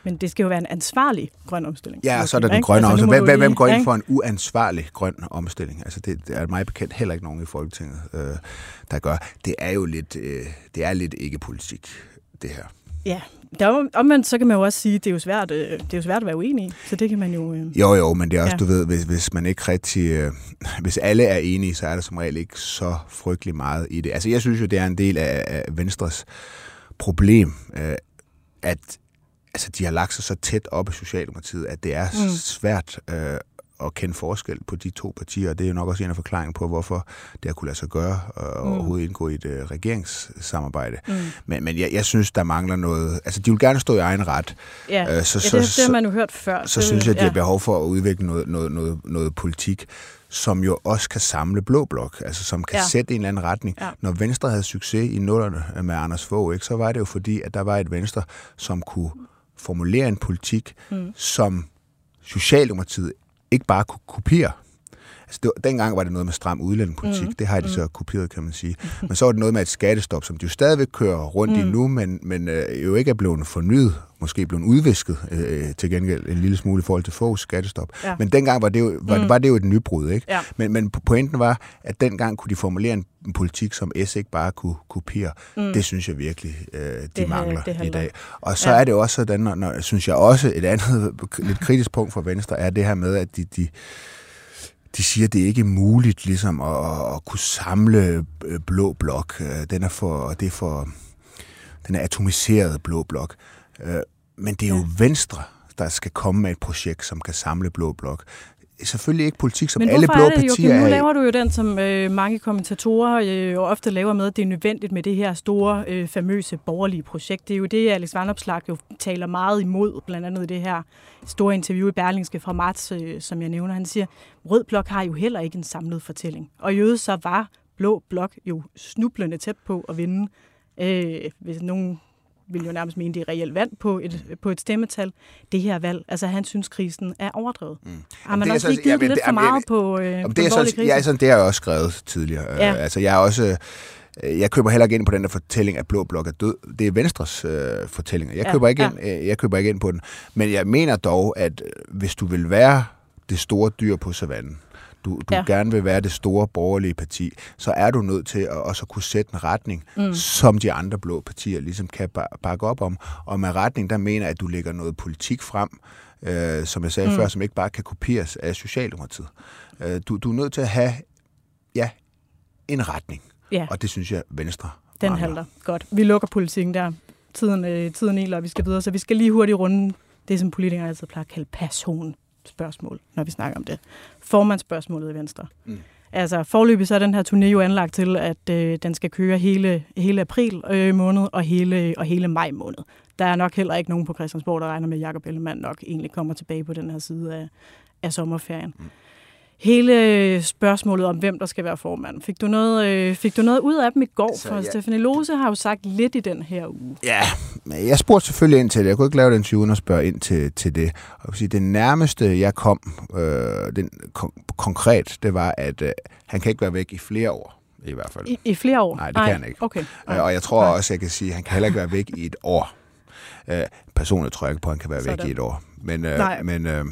Men det skal jo være en ansvarlig grøn omstilling. ja, så er der den grønne Altså, må hvem, hvem, går ind for en uansvarlig grøn omstilling? Altså, det, det er mig bekendt heller ikke nogen i Folketinget, øh, der gør. Det er jo lidt, øh, det er lidt ikke politik, det her. Ja, der, omvendt så kan man jo også sige, at det er jo svært, øh, det er jo svært at være uenig i, så det kan man jo... Øh... Jo, jo, men det er også, Ja. du ved, hvis, hvis man ikke rigtig... Øh, hvis alle er enige, så er der som regel ikke så frygtelig meget i det. Altså, jeg synes jo, det er en del af, af Venstres problem, øh, at altså, de har lagt sig så tæt op i Socialdemokratiet, at det er mm. svært øh, at kende forskel på de to partier, og det er jo nok også en af forklaringen på, hvorfor det har kunne lade sig gøre og mm. overhovedet indgå i et øh, regeringssamarbejde. Mm. Men, men jeg, jeg synes, der mangler noget... Altså, de vil gerne stå i egen ret. Ja, Øh, så- så, så- ja det, det har så- man jo hørt før. så det, synes jeg, de ja. har behov for at udvikle noget, noget, noget, noget politik, som jo også kan samle Blå Blok, altså som kan ja. Sætte en eller anden retning. Ja. Når Venstre havde succes i nullerne med Anders Fogh, ikke, så var det jo fordi, at der var et Venstre, som kunne formulere en politik, mm. som Socialdemokratiet ikke bare kunne kopiere. Altså det var, dengang var det noget med stram udlændingepolitik. Mm. Det har de så kopieret, kan man sige. Men så var det noget med et skattestop, som de jo stadigvæk kører rundt mm. i nu, men, men øh, jo ikke er blevet fornyet, måske blevet udvisket øh, til gengæld en lille smule i forhold til Foghs skattestop. Ja. Men dengang var det jo, var, mm. var det jo et nybrud, ikke? Ja. Men, men pointen var, at dengang kunne de formulere en, en politik, som S ikke bare kunne kopiere. Mm. Det synes jeg virkelig, øh, de Det mangler det i dag. Og så Ja. er det også sådan, når, når, synes jeg også, et andet [LAUGHS] lidt kritisk punkt for Venstre, er det her med, at de, de de siger, at det ikke er muligt ligesom at, at kunne samle øh, blå blok. Øh, Den er for, det er for, den er atomiseret blå blok. Øh, Men det er jo Venstre, der skal komme med et projekt, som kan samle blå blok. Selvfølgelig ikke politik, som Men alle blå det, partier nu er i. laver du jo den, som øh, mange kommentatorer øh, ofte laver med, at det er nødvendigt med det her store, øh, famøse borgerlige projekt. Det er jo det, Alex Vandopslag jo taler meget imod, blandt andet i det her store interview i Berlingske fra marts, øh, som jeg nævner. Han siger, Rød Blok har jo heller ikke en samlet fortælling. Og i øvrigt så var Blå Blok jo snublende tæt på at vinde, øh, hvis nogen vil jo nærmest mene, det er reelt vand på et, på et stemmetal, det her valg. Altså, han synes, krisen er overdrevet. Mm. Har man det også så- lige givet jamen, lidt det- for meget jeg- på, øh, Jamen, på det, er den så, dårlige krise? ja, sådan, det har jeg også skrevet tidligere. Ja. Øh, altså, jeg er også... øh, Jeg køber heller ikke ind på den der fortælling, at Blå Blok er død. Det er Venstres øh, fortællinger. Jeg Ja, køber, ikke ja. ind, øh, jeg køber ikke ind på den. Men jeg mener dog, at øh, hvis du vil være det store dyr på savannen, du, du ja. Gerne vil være det store borgerlige parti, så er du nødt til at også kunne sætte en retning, mm. som de andre blå partier ligesom kan ba- bakke op om. Og med retning, der mener at du lægger noget politik frem, øh, som jeg sagde mm. før, som ikke bare kan kopieres af Socialdemokratiet. Øh, du, du er nødt til at have ja, en retning. Ja, Og det synes jeg, Venstre den mangler. halter. Godt. Vi lukker politikken der. Tiden, øh, tiden iler, og vi skal videre. Så vi skal lige hurtigt runde det, som politikere altid plejer at kalde personspørgsmål, når vi snakker om det. Formandsspørgsmålet i Venstre. Mm. Altså, forløbig så er den her turné jo anlagt til, at øh, den skal køre hele, hele april øh, måned og hele, og hele maj måned. Der er nok heller ikke nogen på Christiansborg, der regner med, at Jacob Ellemann nok egentlig kommer tilbage på den her side af, af sommerferien. Mm. Hele spørgsmålet om, hvem der skal være formand. Fik du noget, øh, fik du noget ud af dem i går? Så For jeg- Stefanie Lose har jo sagt lidt i den her uge. Ja, men jeg spurgte selvfølgelig ind til det. Jeg kunne ikke lave den 20 uden at spørge ind til, til det. Og sige, det nærmeste, jeg kom øh, den, kon- konkret, det var, at øh, han kan ikke være væk i flere år, i hvert fald. I, I flere år? Nej, det kan han ikke. Okay. Øh, og jeg tror Nej. også, jeg kan sige, at han kan heller ikke være væk i et år. Øh, personligt tror jeg ikke på, at han kan være væk Sådan. i et år. Men, øh, Nej. men, øh,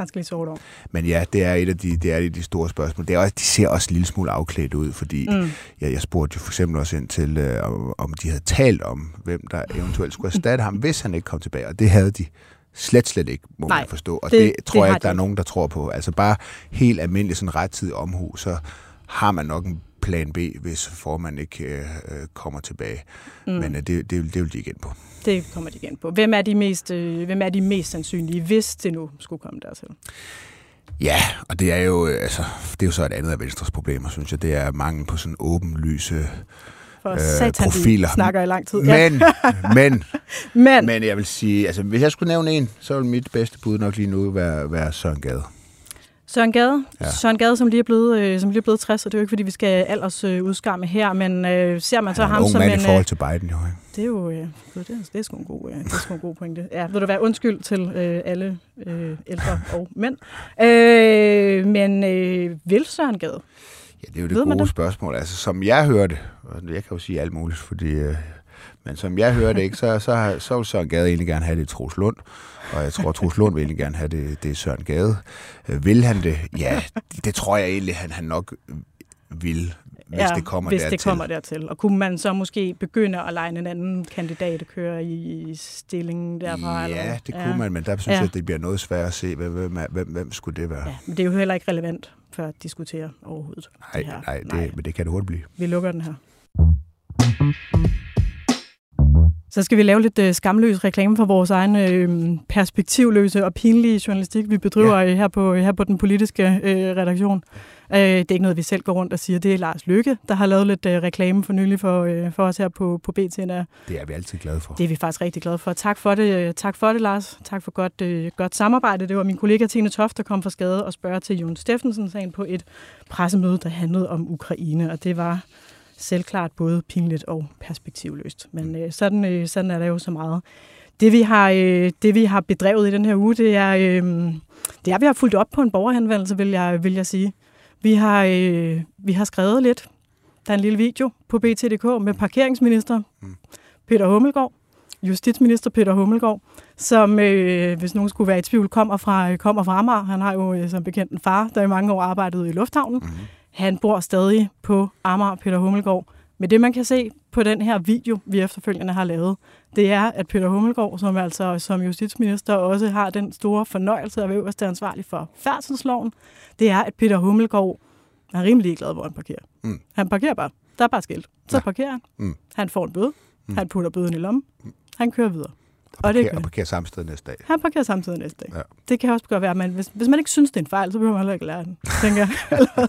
Han skal lige sove over. men ja, det er et af de, det er et af de store spørgsmål. Det er også, de ser også en lille smule afklædt ud, fordi mm. jeg, jeg spurgte jo for eksempel også ind til, øh, om, om de havde talt om, hvem der eventuelt skulle erstatte ham, hvis han ikke kom tilbage. Og det havde de slet, slet ikke, må Nej, man forstå. Og det- det, tror det jeg ikke, der de er nogen, der tror på. Altså bare helt almindelig sådan rettidig omhu, så har man nok en plan B, hvis formanden ikke øh, øh, kommer tilbage. Mm. Men øh, det, det, det vil de ind på. Det kommer de igen på. Hvem er de mest, øh, hvem er de mest sandsynlige, hvis det nu skulle komme dertil? Ja, og det er jo, øh, altså, det er jo så et andet af Venstres problemer, synes jeg. Det er mangel på sådan åbenlyse For Øh, satan, profiler. snakker i lang tid. Men, men, [LAUGHS] Men, men jeg vil sige, altså hvis jeg skulle nævne en, så vil mit bedste bud nok lige nu være, være Søren Gade. Søren Gade, ja. Søren Gade som, lige er blevet, øh, som lige er blevet 60, og det er jo ikke, fordi vi skal alders øh, udskamme her, men øh, ser man så ham en ung som mand en... i forhold Øh, til Biden, jo. Det er jo øh, det er, det er sgu en god, øh, det er sgu en god pointe. Ja, vil du være undskyld til øh, alle øh, ældre og mænd. Øh, men øh, vil Søren Gade? Ja, det er jo det Ved gode spørgsmål. Altså, som jeg hørte, og jeg kan jo sige alt muligt, fordi, øh, men som jeg hørte, ikke, så, så, så vil Søren Gade egentlig gerne have det i Troels Lund, og jeg tror, at Troels Lund vil egentlig gerne have det, det Søren Gade. Øh, vil han det? Ja, det, det tror jeg egentlig, han, han nok vil. hvis ja, det kommer hvis dertil. det kommer dertil. Og kunne man så måske begynde at lege en anden kandidat at køre i stillingen derfra? Ja, eller? det kunne ja. man, men der synes ja. jeg, at det bliver noget svært at se, hvem, hvem, hvem, hvem skulle det være? Ja, men det er jo heller ikke relevant for at diskutere overhovedet. Nej, det her. nej, det, nej, men det kan det hurtigt blive. Vi lukker den her. Så skal vi lave lidt øh, skamløs reklame for vores egen øh, perspektivløse og pinlige journalistik, vi bedriver ja. her, på, her på den politiske øh, redaktion. Øh, det er ikke noget, vi selv går rundt og siger. Det er Lars Lykke, der har lavet lidt øh, reklame for nylig for, øh, for os her på, på BT. Det er vi altid glade for. Det er vi faktisk rigtig glade for. Tak for det, tak for det Lars. Tak for godt, øh, godt samarbejde. Det var min kollega Tine Toft, der kom fra skade og spørger til Jon Steffensen-sagen på et pressemøde, der handlede om Ukraine. Og det var selvklart både pinligt og perspektivløst. Men øh, sådan, øh, sådan er der jo så meget. Det vi, har, øh, det, vi har bedrevet i den her uge, det er, øh, det er, at vi har fulgt op på en borgerhenvendelse, vil jeg, vil jeg sige. Vi har, øh, vi har skrevet lidt. Der er en lille video på BT.dk med parkeringsminister mm. Peter Hummelgaard, justitsminister Peter Hummelgaard, som, øh, hvis nogen skulle være i tvivl, kommer fra, kommer fra Amager. Han har jo øh, som bekendt en far, der i mange år arbejdede i lufthavnen. Mm. Han bor stadig på Amager, Peter Hummelgaard. Men det, man kan se på den her video, vi efterfølgende har lavet, det er, at Peter Hummelgaard, som altså som justitsminister også har den store fornøjelse at være øverste ansvarlig for færdselsloven, det er, at Peter Hummelgaard er rimelig glad, hvor han parkerer. Mm. Han parkerer bare. Der er bare skilt. Så ja. parkerer han. Mm. Han får en bøde. Mm. Han putter bøden i lommen. Mm. Han kører videre. Og, parkerer, og det og parkerer samtidig næste dag. Han parkerer samtidig næste dag. Ja. Det kan også godt være, men hvis, hvis man ikke synes, det er en fejl, så behøver man heller ikke lære den, tænker jeg. [LAUGHS]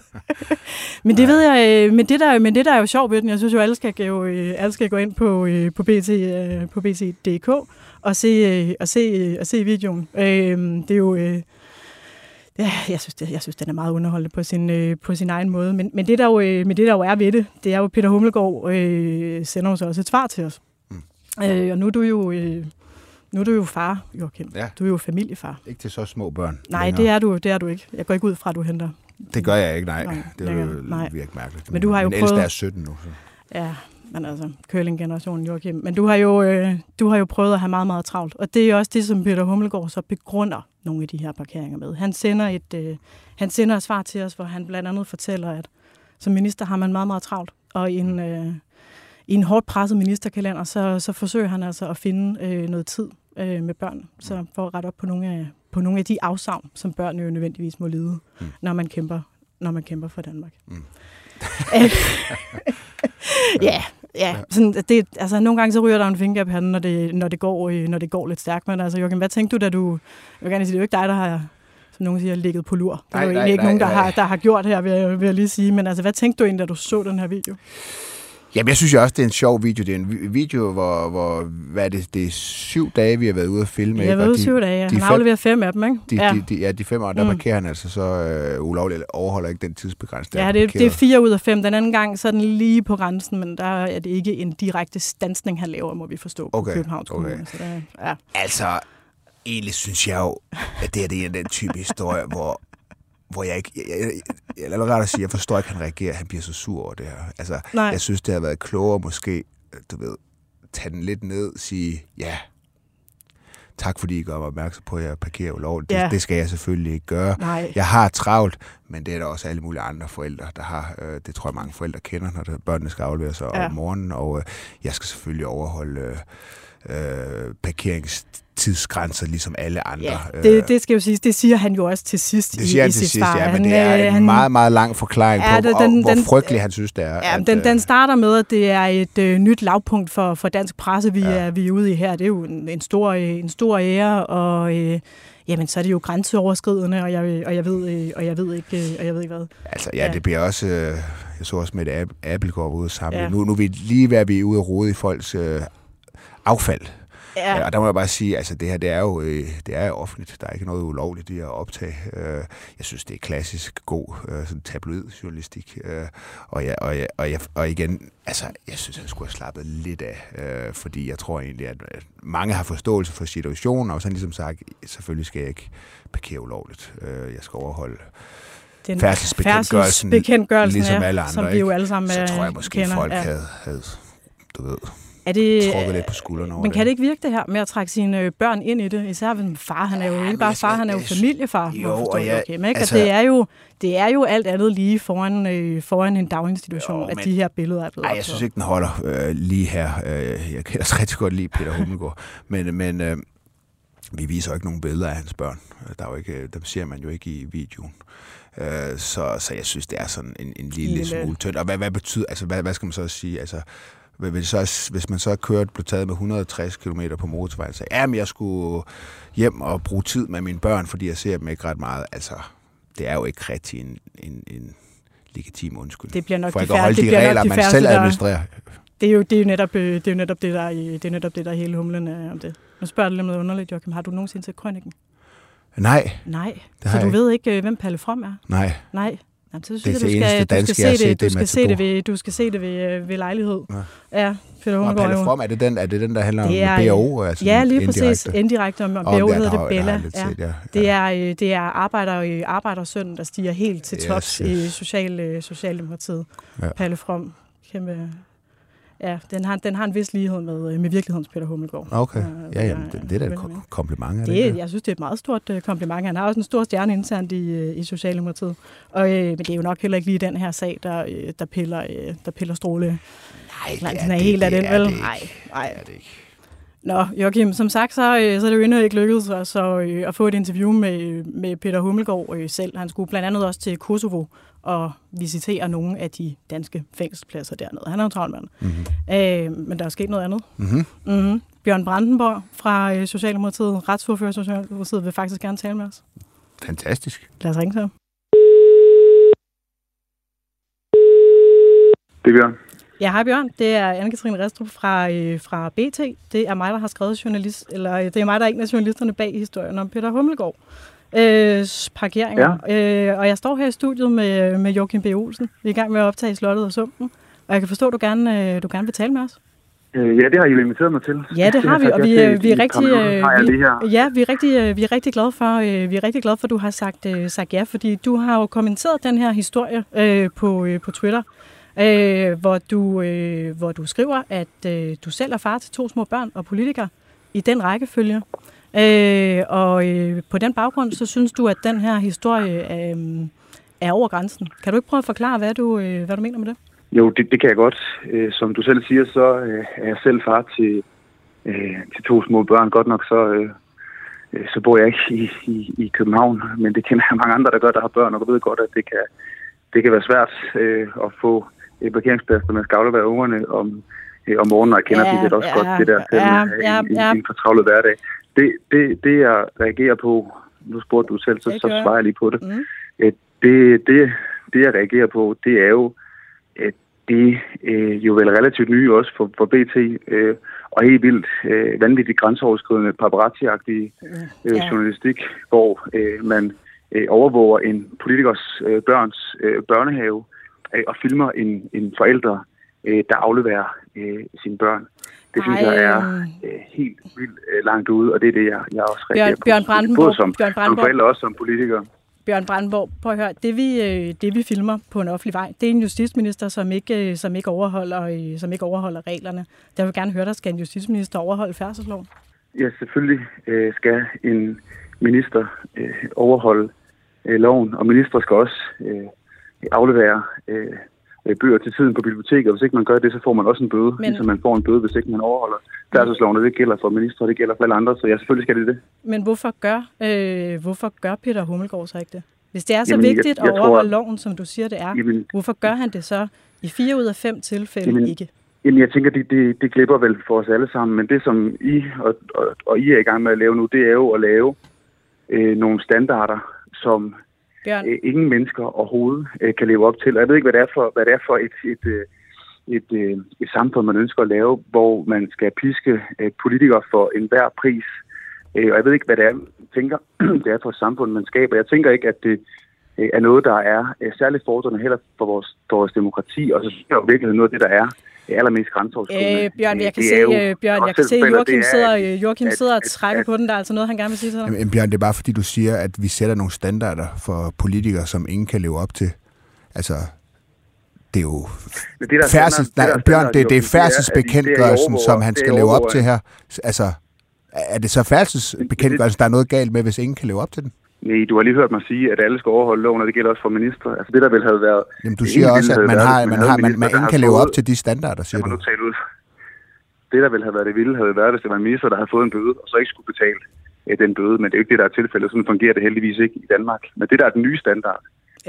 [LAUGHS] men det ved jeg, øh, men det, der, men det der er jo sjovt ved den, jeg synes jo, alle skal gå, øh, alle skal gå ind på, øh, på, BT, på BT.dk og se, og, se, og se videoen. Det er jo... Ja, jeg synes, det, jeg synes, den er meget underholdende på sin, på sin egen måde. Men, men, det der jo, men det, der jo er ved det, det er jo, Peter Hummelgaard øh, sender jo så også et svar til os. Mm. Øh, og nu er du jo... Øh, nu er du jo far, Joachim. Ja. Du er jo familiefar. Ikke til så små børn. Nej, længere. det er du det er du ikke. Jeg går ikke ud fra, at du henter. Det gør jeg ikke, nej. nej det er jo nej. virkelig mærkeligt. Men du har jo Min prøvet... er 17 nu. Så. Ja, men altså, curling-generationen, Joachim. Men du har, jo, øh, du har jo prøvet at have meget, meget travlt. Og det er også det, som Peter Hummelgaard så begrunder nogle af de her parkeringer med. Han sender et, øh, han sender et svar til os, hvor han blandt andet fortæller, at som minister har man meget, meget travlt. Og i en, øh, i en hårdt presset ministerkalender, så, så forsøger han altså at finde øh, noget tid øh, med børn, så for at rette op på nogle af, på nogle af de afsavn, som børn jo nødvendigvis må lide, mm. når man kæmper når man kæmper for Danmark. Mm. [LAUGHS] ja, ja. Sådan, det, altså, nogle gange så ryger der en finger på handen, når det, når det, går, øh, når det går lidt stærkt. Men altså, Joachim, hvad tænkte du, da du... Jeg vil gerne sige, det er jo ikke dig, der har som nogen siger, ligget på lur. Det er jo egentlig nej, ikke nej, nogen, der, nej. Har, der har gjort her, vil jeg, vil jeg lige sige. Men altså, hvad tænkte du egentlig, da du så den her video? Jamen, jeg synes jo også, det er en sjov video. Det er en video, hvor, hvor hvad er det, det er syv dage, vi har været ude at filme. Vi har været ude syv dage, ja. Han har afleveret fem af dem, ikke? De, ja. De, de, ja, de fem år, der mm. markerer han altså så øh, ulovligt, overholder ikke den tidsbegrænsning. Ja, det, det er fire ud af fem. Den anden gang så er den lige på grænsen, men der er det ikke en direkte stansning, han laver, må vi forstå, på okay. Københavns Kommune. Okay. Så der, ja. Altså, egentlig synes jeg jo, at det er, det er den type historie, hvor hvor jeg ikke... Jeg, jeg, jeg, jeg at sige, jeg forstår ikke, at han reagerer. Han bliver så sur over det her. Altså, Nej. jeg synes, det har været klogere måske, du ved, tage den lidt ned, sige, ja, tak fordi I gør mig opmærksom på, at jeg parkerer ulovligt. Ja. Det, det skal jeg selvfølgelig ikke gøre. Nej. Jeg har travlt, men det er der også alle mulige andre forældre, der har. Øh, det tror jeg, mange forældre kender, når det, børnene skal afleveres ja. om morgenen, og øh, jeg skal selvfølgelig overholde øh, parkerings tidsgrænser, ligesom alle andre. Ja, det, det skal jo sige, det siger han jo også til sidst det siger i, han til i sit sidst, Ja, men det er en han, meget, meget lang forklaring ja, på, det, den, hvor den, frygtelig han synes, det er. Ja, at, den, den starter med, at det er et øh, nyt lavpunkt for, for dansk presse, vi, ja. er, vi er ude i her. Det er jo en, en, stor, en stor ære, og... Øh, jamen så er det jo grænseoverskridende, og jeg, og jeg, ved, øh, og jeg ved ikke, øh, og jeg ved ikke hvad. Altså ja, ja. det bliver også, øh, jeg så også med et Apple går ude sammen. Ja. Nu, nu er vi lige ved at vi er ude og rode i folks øh, affald. Ja. Og der må jeg bare sige, altså det her, det er jo øh, det er jo offentligt. Der er ikke noget ulovligt i at optage. Øh, jeg synes, det er klassisk god øh, sådan tabloid journalistik. Og, jeg, og, jeg, og, jeg, og igen, altså, jeg synes, han skulle have slappet lidt af, fordi jeg tror egentlig, at mange har forståelse for situationen, og sådan ligesom sagt, selvfølgelig skal jeg ikke parkere ulovligt. Jeg skal overholde den færdselsbekendtgørelsen, bekendtgørelsen, ligesom ja, alle andre. Som vi jo alle sammen Så tror jeg måske, kender, folk ja. havde, havde, du ved, er det, trukket lidt på skuldrene over Men kan det ikke virke det her med at trække sine øh, børn ind i det? Især hvis far, han er jo Ja, ikke bare far, han er jo familiefar. jo, og det, jeg- okay, men ikke? altså- Altså, det, er jo, det er jo alt andet lige foran, øh, foran en daginstitution, Jo, at men- de her billeder er blevet Nej, jeg synes ikke, den holder øh, lige her. Øh, jeg kan også [LAUGHS] rigtig godt lide Peter Hummelgaard. Men, men øh, vi viser jo ikke nogen billeder af hans børn. Der er jo ikke, dem ser man jo ikke i videoen. Øh, så, så jeg synes, det er sådan en, en lille, Lille- smule tyndt. Og hvad, hvad betyder, altså hvad, hvad skal man så sige? Altså, det så, hvis man så har kørt, blev taget med 160 km på motorvejen, så ja, men jeg skulle hjem og bruge tid med mine børn, fordi jeg ser dem ikke ret meget. Altså, det er jo ikke rigtig en, en, en legitim undskyldning. Det bliver nok for de ikke at holde de nok regler, de man selv der- administrerer. Det er jo, det er jo netop, øh, det er jo netop det, der er, det er netop det, der er hele humlen øh, om det. Nu spørger du lidt noget underligt, Joachim. Har du nogensinde set Krøniken? Nej, Nej. Det så du jeg ved ikke, øh, hvem Palle From er? nej. Nej. Jamen, så synes Det er jeg, du skal, eneste du skal danske, se det, du er skal se det ved, du skal se det ved, øh, ved lejlighed. Ja. Ja, Peter Og Hummelgaard Palle jo. From, er det den, er det den der handler Det om er, BAO? Altså Ja, lige præcis. indirekte? Indirekte om, om der hedder det Bella. Ja. set, ja. Det er, øh, det er arbejder, øh, arbejdersøn, der stiger helt til Yes, tops yes. i social, øh, Socialdemokratiet. Ja. Palle From. Kæmpe, ja, den har, den har en vis lighed med, øh, med virkelighedens Peter Hummelgaard. Okay, Øh, ja, jamen, ja, det, det er da et kompliment. Er det, Det, jeg synes, det er et meget stort øh, kompliment. Han har også en stor stjerne internt i, øh, i Socialdemokratiet. Og, øh, men det er jo nok heller ikke lige den her sag, der, øh, der, piller, øh, der piller stråle. Nej, Nej, det er det- helt af den, vel? Nej, nej. Det er det ikke. Nå, Joachim, som sagt, så, så er det jo endnu ikke lykkedes os at, at få et interview med, med Peter Hummelgaard selv. Han skulle blandt andet også til Kosovo og visitere nogle af de danske fængselspladser dernede. Han er jo travlt mand. Mhm. Øh, men der er sket noget andet. Mhm. Mm-hmm. Bjørn Brandenborg fra øh, Socialdemokratiet, retsordfører Socialdemokratiet, vil faktisk gerne tale med os. Fantastisk. Lad os ringe til ham. Det er Bjørn. Ja, hej Bjørn. Det er Anne-Katrine Restrup fra, øh, fra BT. Det er mig, der har skrevet journalist, eller øh, det er mig, der er en af journalisterne bag historien om Peter Hummelgaard. Øh, parkeringer. Ja. Øh, og jeg står her i studiet med, med Joachim B. Olsen. Vi er i gang med at optage Slottet og Sumpen. Og jeg kan forstå, at du gerne, øh, du gerne vil tale med os. Øh, ja, det har I jo inviteret mig til. Ja, det har vi, og vi, øh, vi er rigtig, vi, ja, vi er rigtig, vi er rigtig glade for, vi er rigtig glade for, at du har sagt, sagt ja, fordi du har jo kommenteret den her historie øh, på, øh, på Twitter, øh, hvor, du, øh, hvor du skriver, at øh, du selv er far til to små børn og politiker i den rækkefølge. Øh, og øh, på den baggrund, så synes du, at den her historie øh, er over grænsen. Kan du ikke prøve at forklare, hvad du, øh, hvad du mener med det? Jo, det, det kan jeg godt. Øh, som du selv siger, så øh, er jeg selv far til, øh, til to små børn. Godt nok så, øh, øh, så bor jeg ikke i, i, i København, men det kender jeg mange andre, der gør, der har børn, og ved godt, at det kan, det kan være svært øh, at få et parkeringsplads, når man skal aflevere ungerne om, øh, om morgenen, og jeg kender Ja, ja, det også ja, godt, det der til ja, ja, ja, en, ja. en fortravlet hverdag. Det, det, det, jeg reagerer på, nu spurgte du selv, så, så svarer jeg lige på det. Mm. Det, det, det, jeg reagerer på, det er jo, at det øh, jo vel relativt nye også for, for BT, øh, og helt vildt øh, vanvittigt grænseoverskridende paparazzi-agtige øh, Ja. journalistik, hvor øh, man øh, overvåger en politikers øh, børns øh, børnehave øh, og filmer en, en forælder, øh, der afleverer øh, sine børn. Det synes Ej. jeg er øh, helt vildt øh, langt ude, og det er det, jeg, jeg også reagerer på. Bjørn Brandenborg- Både som, Bjørn som Brandenborg. forælder og også som politiker. Bjørn Brandenborg, prøv at høre, det vi, øh, det vi filmer på en offentlig vej, det er en justitsminister, som ikke, øh, som ikke, overholder, øh, som ikke overholder reglerne. Der vil jeg gerne høre dig, skal en justitsminister overholde færdselsloven? Ja, selvfølgelig øh, skal en minister øh, overholde øh, loven, og minister skal også øh, aflevere øh, bøger til tiden på biblioteket, og hvis ikke man gør det, så får man også en bøde, Men- ligesom man får en bøde, hvis ikke man overholder færdselsloven, og det gælder for minister, og det gælder for alle andre, så ja, selvfølgelig skal det det. Men hvorfor gør, øh, hvorfor gør Peter Hummelgaard så ikke det? Hvis det er så Jamen, jeg- vigtigt jeg at tror, overholde at- loven, som du siger, det er, Jamen, hvorfor gør han det så i fire ud af fem tilfælde Jamen, ikke? Jamen, jeg tænker, det, det, det glipper vel for os alle sammen, men det, som I og, og, og I er i gang med at lave nu, det er jo at lave øh, nogle standarder, som Bjørn, øh, ingen mennesker overhovedet øh, kan leve op til. Og jeg ved ikke, hvad det er for, hvad det er for et, et, øh, et, et, et samfund, man ønsker at lave, hvor man skal piske politikere for enhver pris. Og jeg ved ikke, hvad det er, jeg tænker, [CLEARS THROAT] det er for et samfund, man skaber. Jeg tænker ikke, at det er noget, der er øh, særligt fordrende heller for vores, for vores demokrati. Og så synes jeg jo virkelig noget af det, der er øh, allermest grænseoverskridende. øh, Bjørn, jeg kan det se, jo øh, Bjørn, jeg kan se, Joachim er, sidder, at- øh, Joachim at- sidder og at- trækker at- på den. Der er altså noget, han gerne vil sige til dig. Jamen, Bjørn, det er bare fordi, du siger, at vi sætter nogle standarder for politikere, som ingen kan leve op til. Altså, Det er jo det, der er færdsels, nej, det, der er Bjørn, det, det er færdselsbekendtgørelsen, som han skal leve op til her. Altså, er det så færdselsbekendtgørelsen, der er noget galt med, hvis ingen kan leve op til den? Nej, du har lige hørt mig sige, at alle skal overholde loven, og det gælder også for ministre. Altså det, der vil have været... Jamen, du siger også, at man, har, man, har, man, man ingen kan leve op til de standarder, siger du. nu tale ud. Det, der ville have været det vilde, havde været, hvis det var en minister, der havde fået en bøde, og så ikke skulle betale øh, den bøde. Men det er jo ikke det, der er tilfældet. Sådan fungerer det heldigvis ikke i Danmark. Men det, der er den nye standard,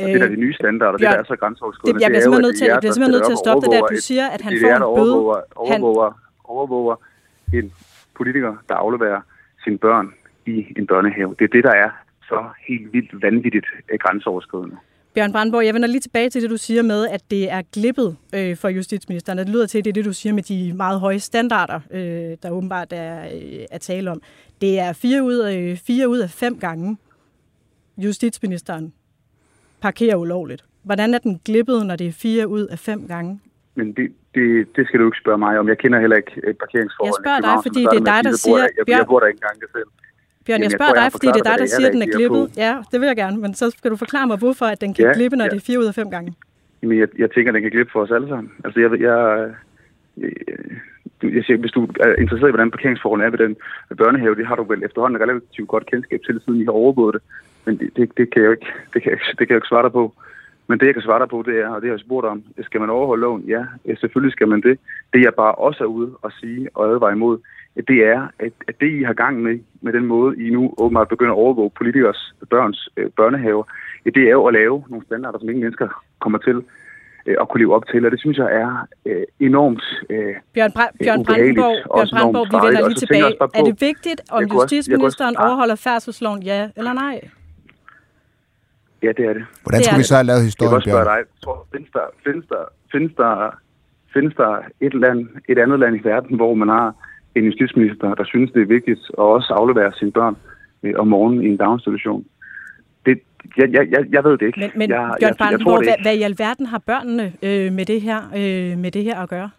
og det, der er de nye standarder, det, der er så grænseoverskridende, det- jeg bliver er simpelthen nødt til- det er jeg bliver simpelthen nødt til at stoppe det der. Du siger, at han det får en bøde. Overvåger, overvåger, overvåger en politiker, der afleverer sine børn i en børnehave. Det er det, der er så helt vildt vanvittigt øh, grænseoverskridende. Bjørn Brandborg, jeg vender lige tilbage til det, du siger med, at det er glippet øh, for justitsministeren. Det lyder til, at det er det, du siger med de meget høje standarder, øh, der åbenbart er øh, at tale om. Det er fire ud, af, fire ud af fem gange, justitsministeren parkerer ulovligt. Hvordan er den glippet, når det er fire ud af fem gange? Men det, det, det skal du ikke spørge mig om. Jeg kender heller ikke øh, parkeringsforholdene. Jeg spørger dig, fordi det er dig, der siger- Jeg, jeg, jeg bor der ikke engang selv. Bjørn, Jamen, jeg jeg spørger tror, dig, fordi det er dig, der siger, er at den er glippet. på. Ja, det vil jeg gerne, men så skal du forklare mig, hvorfor at den kan Ja, glippe, når ja. det er fire ud af fem gange. Jamen, jeg, jeg tænker, at den kan glippe for os alle sammen. Altså, jeg, jeg, jeg, du- jeg siger, hvis du er interesseret i, hvordan parkeringsforholdene er ved den børnehave, det har du vel efterhånden relativt godt kendskab til, siden I har overvåget det. Men det, det, det, kan jeg jo ikke, det kan jeg, det kan jeg ikke svare dig på. Men det, jeg kan svare dig på, det er, og det har jeg spurgt om, skal man overholde loven? Ja, selvfølgelig skal man det. Det, jeg bare også er ude og sige og advare imod, det er, at, at det, I har gang med, med den måde, I nu åbenbart begynder at overvåge politikers børns øh, børnehaver, det er jo at lave nogle standarder, som ingen mennesker kommer til øh, at kunne leve op til. Og det synes jeg er øh, enormt øh, Bjørn, Bra- Bjørn Brandenborg, Bjørn Brandenborg, vi vender lige tilbage. bare Er på- det vigtigt, om justitsministeren overholder færdselsloven, ja eller nej? Ja, det er det. Hvordan Det skulle er vi så have lavet Jeg vil historien, også spørge dig, tror, findes, der, findes, der, findes, der, findes der et, land, et andet land i verden, hvor man har en justitsminister, der synes, det er vigtigt at også aflevere sine børn øh, om morgenen i en daginstitution? Det, jeg, jeg, jeg, jeg ved det ikke. Men, men jeg, Bjørn jeg, jeg, tror Brandenborg, det hvad, hvad i alverden har børnene øh, med, det her, øh, med det her at gøre?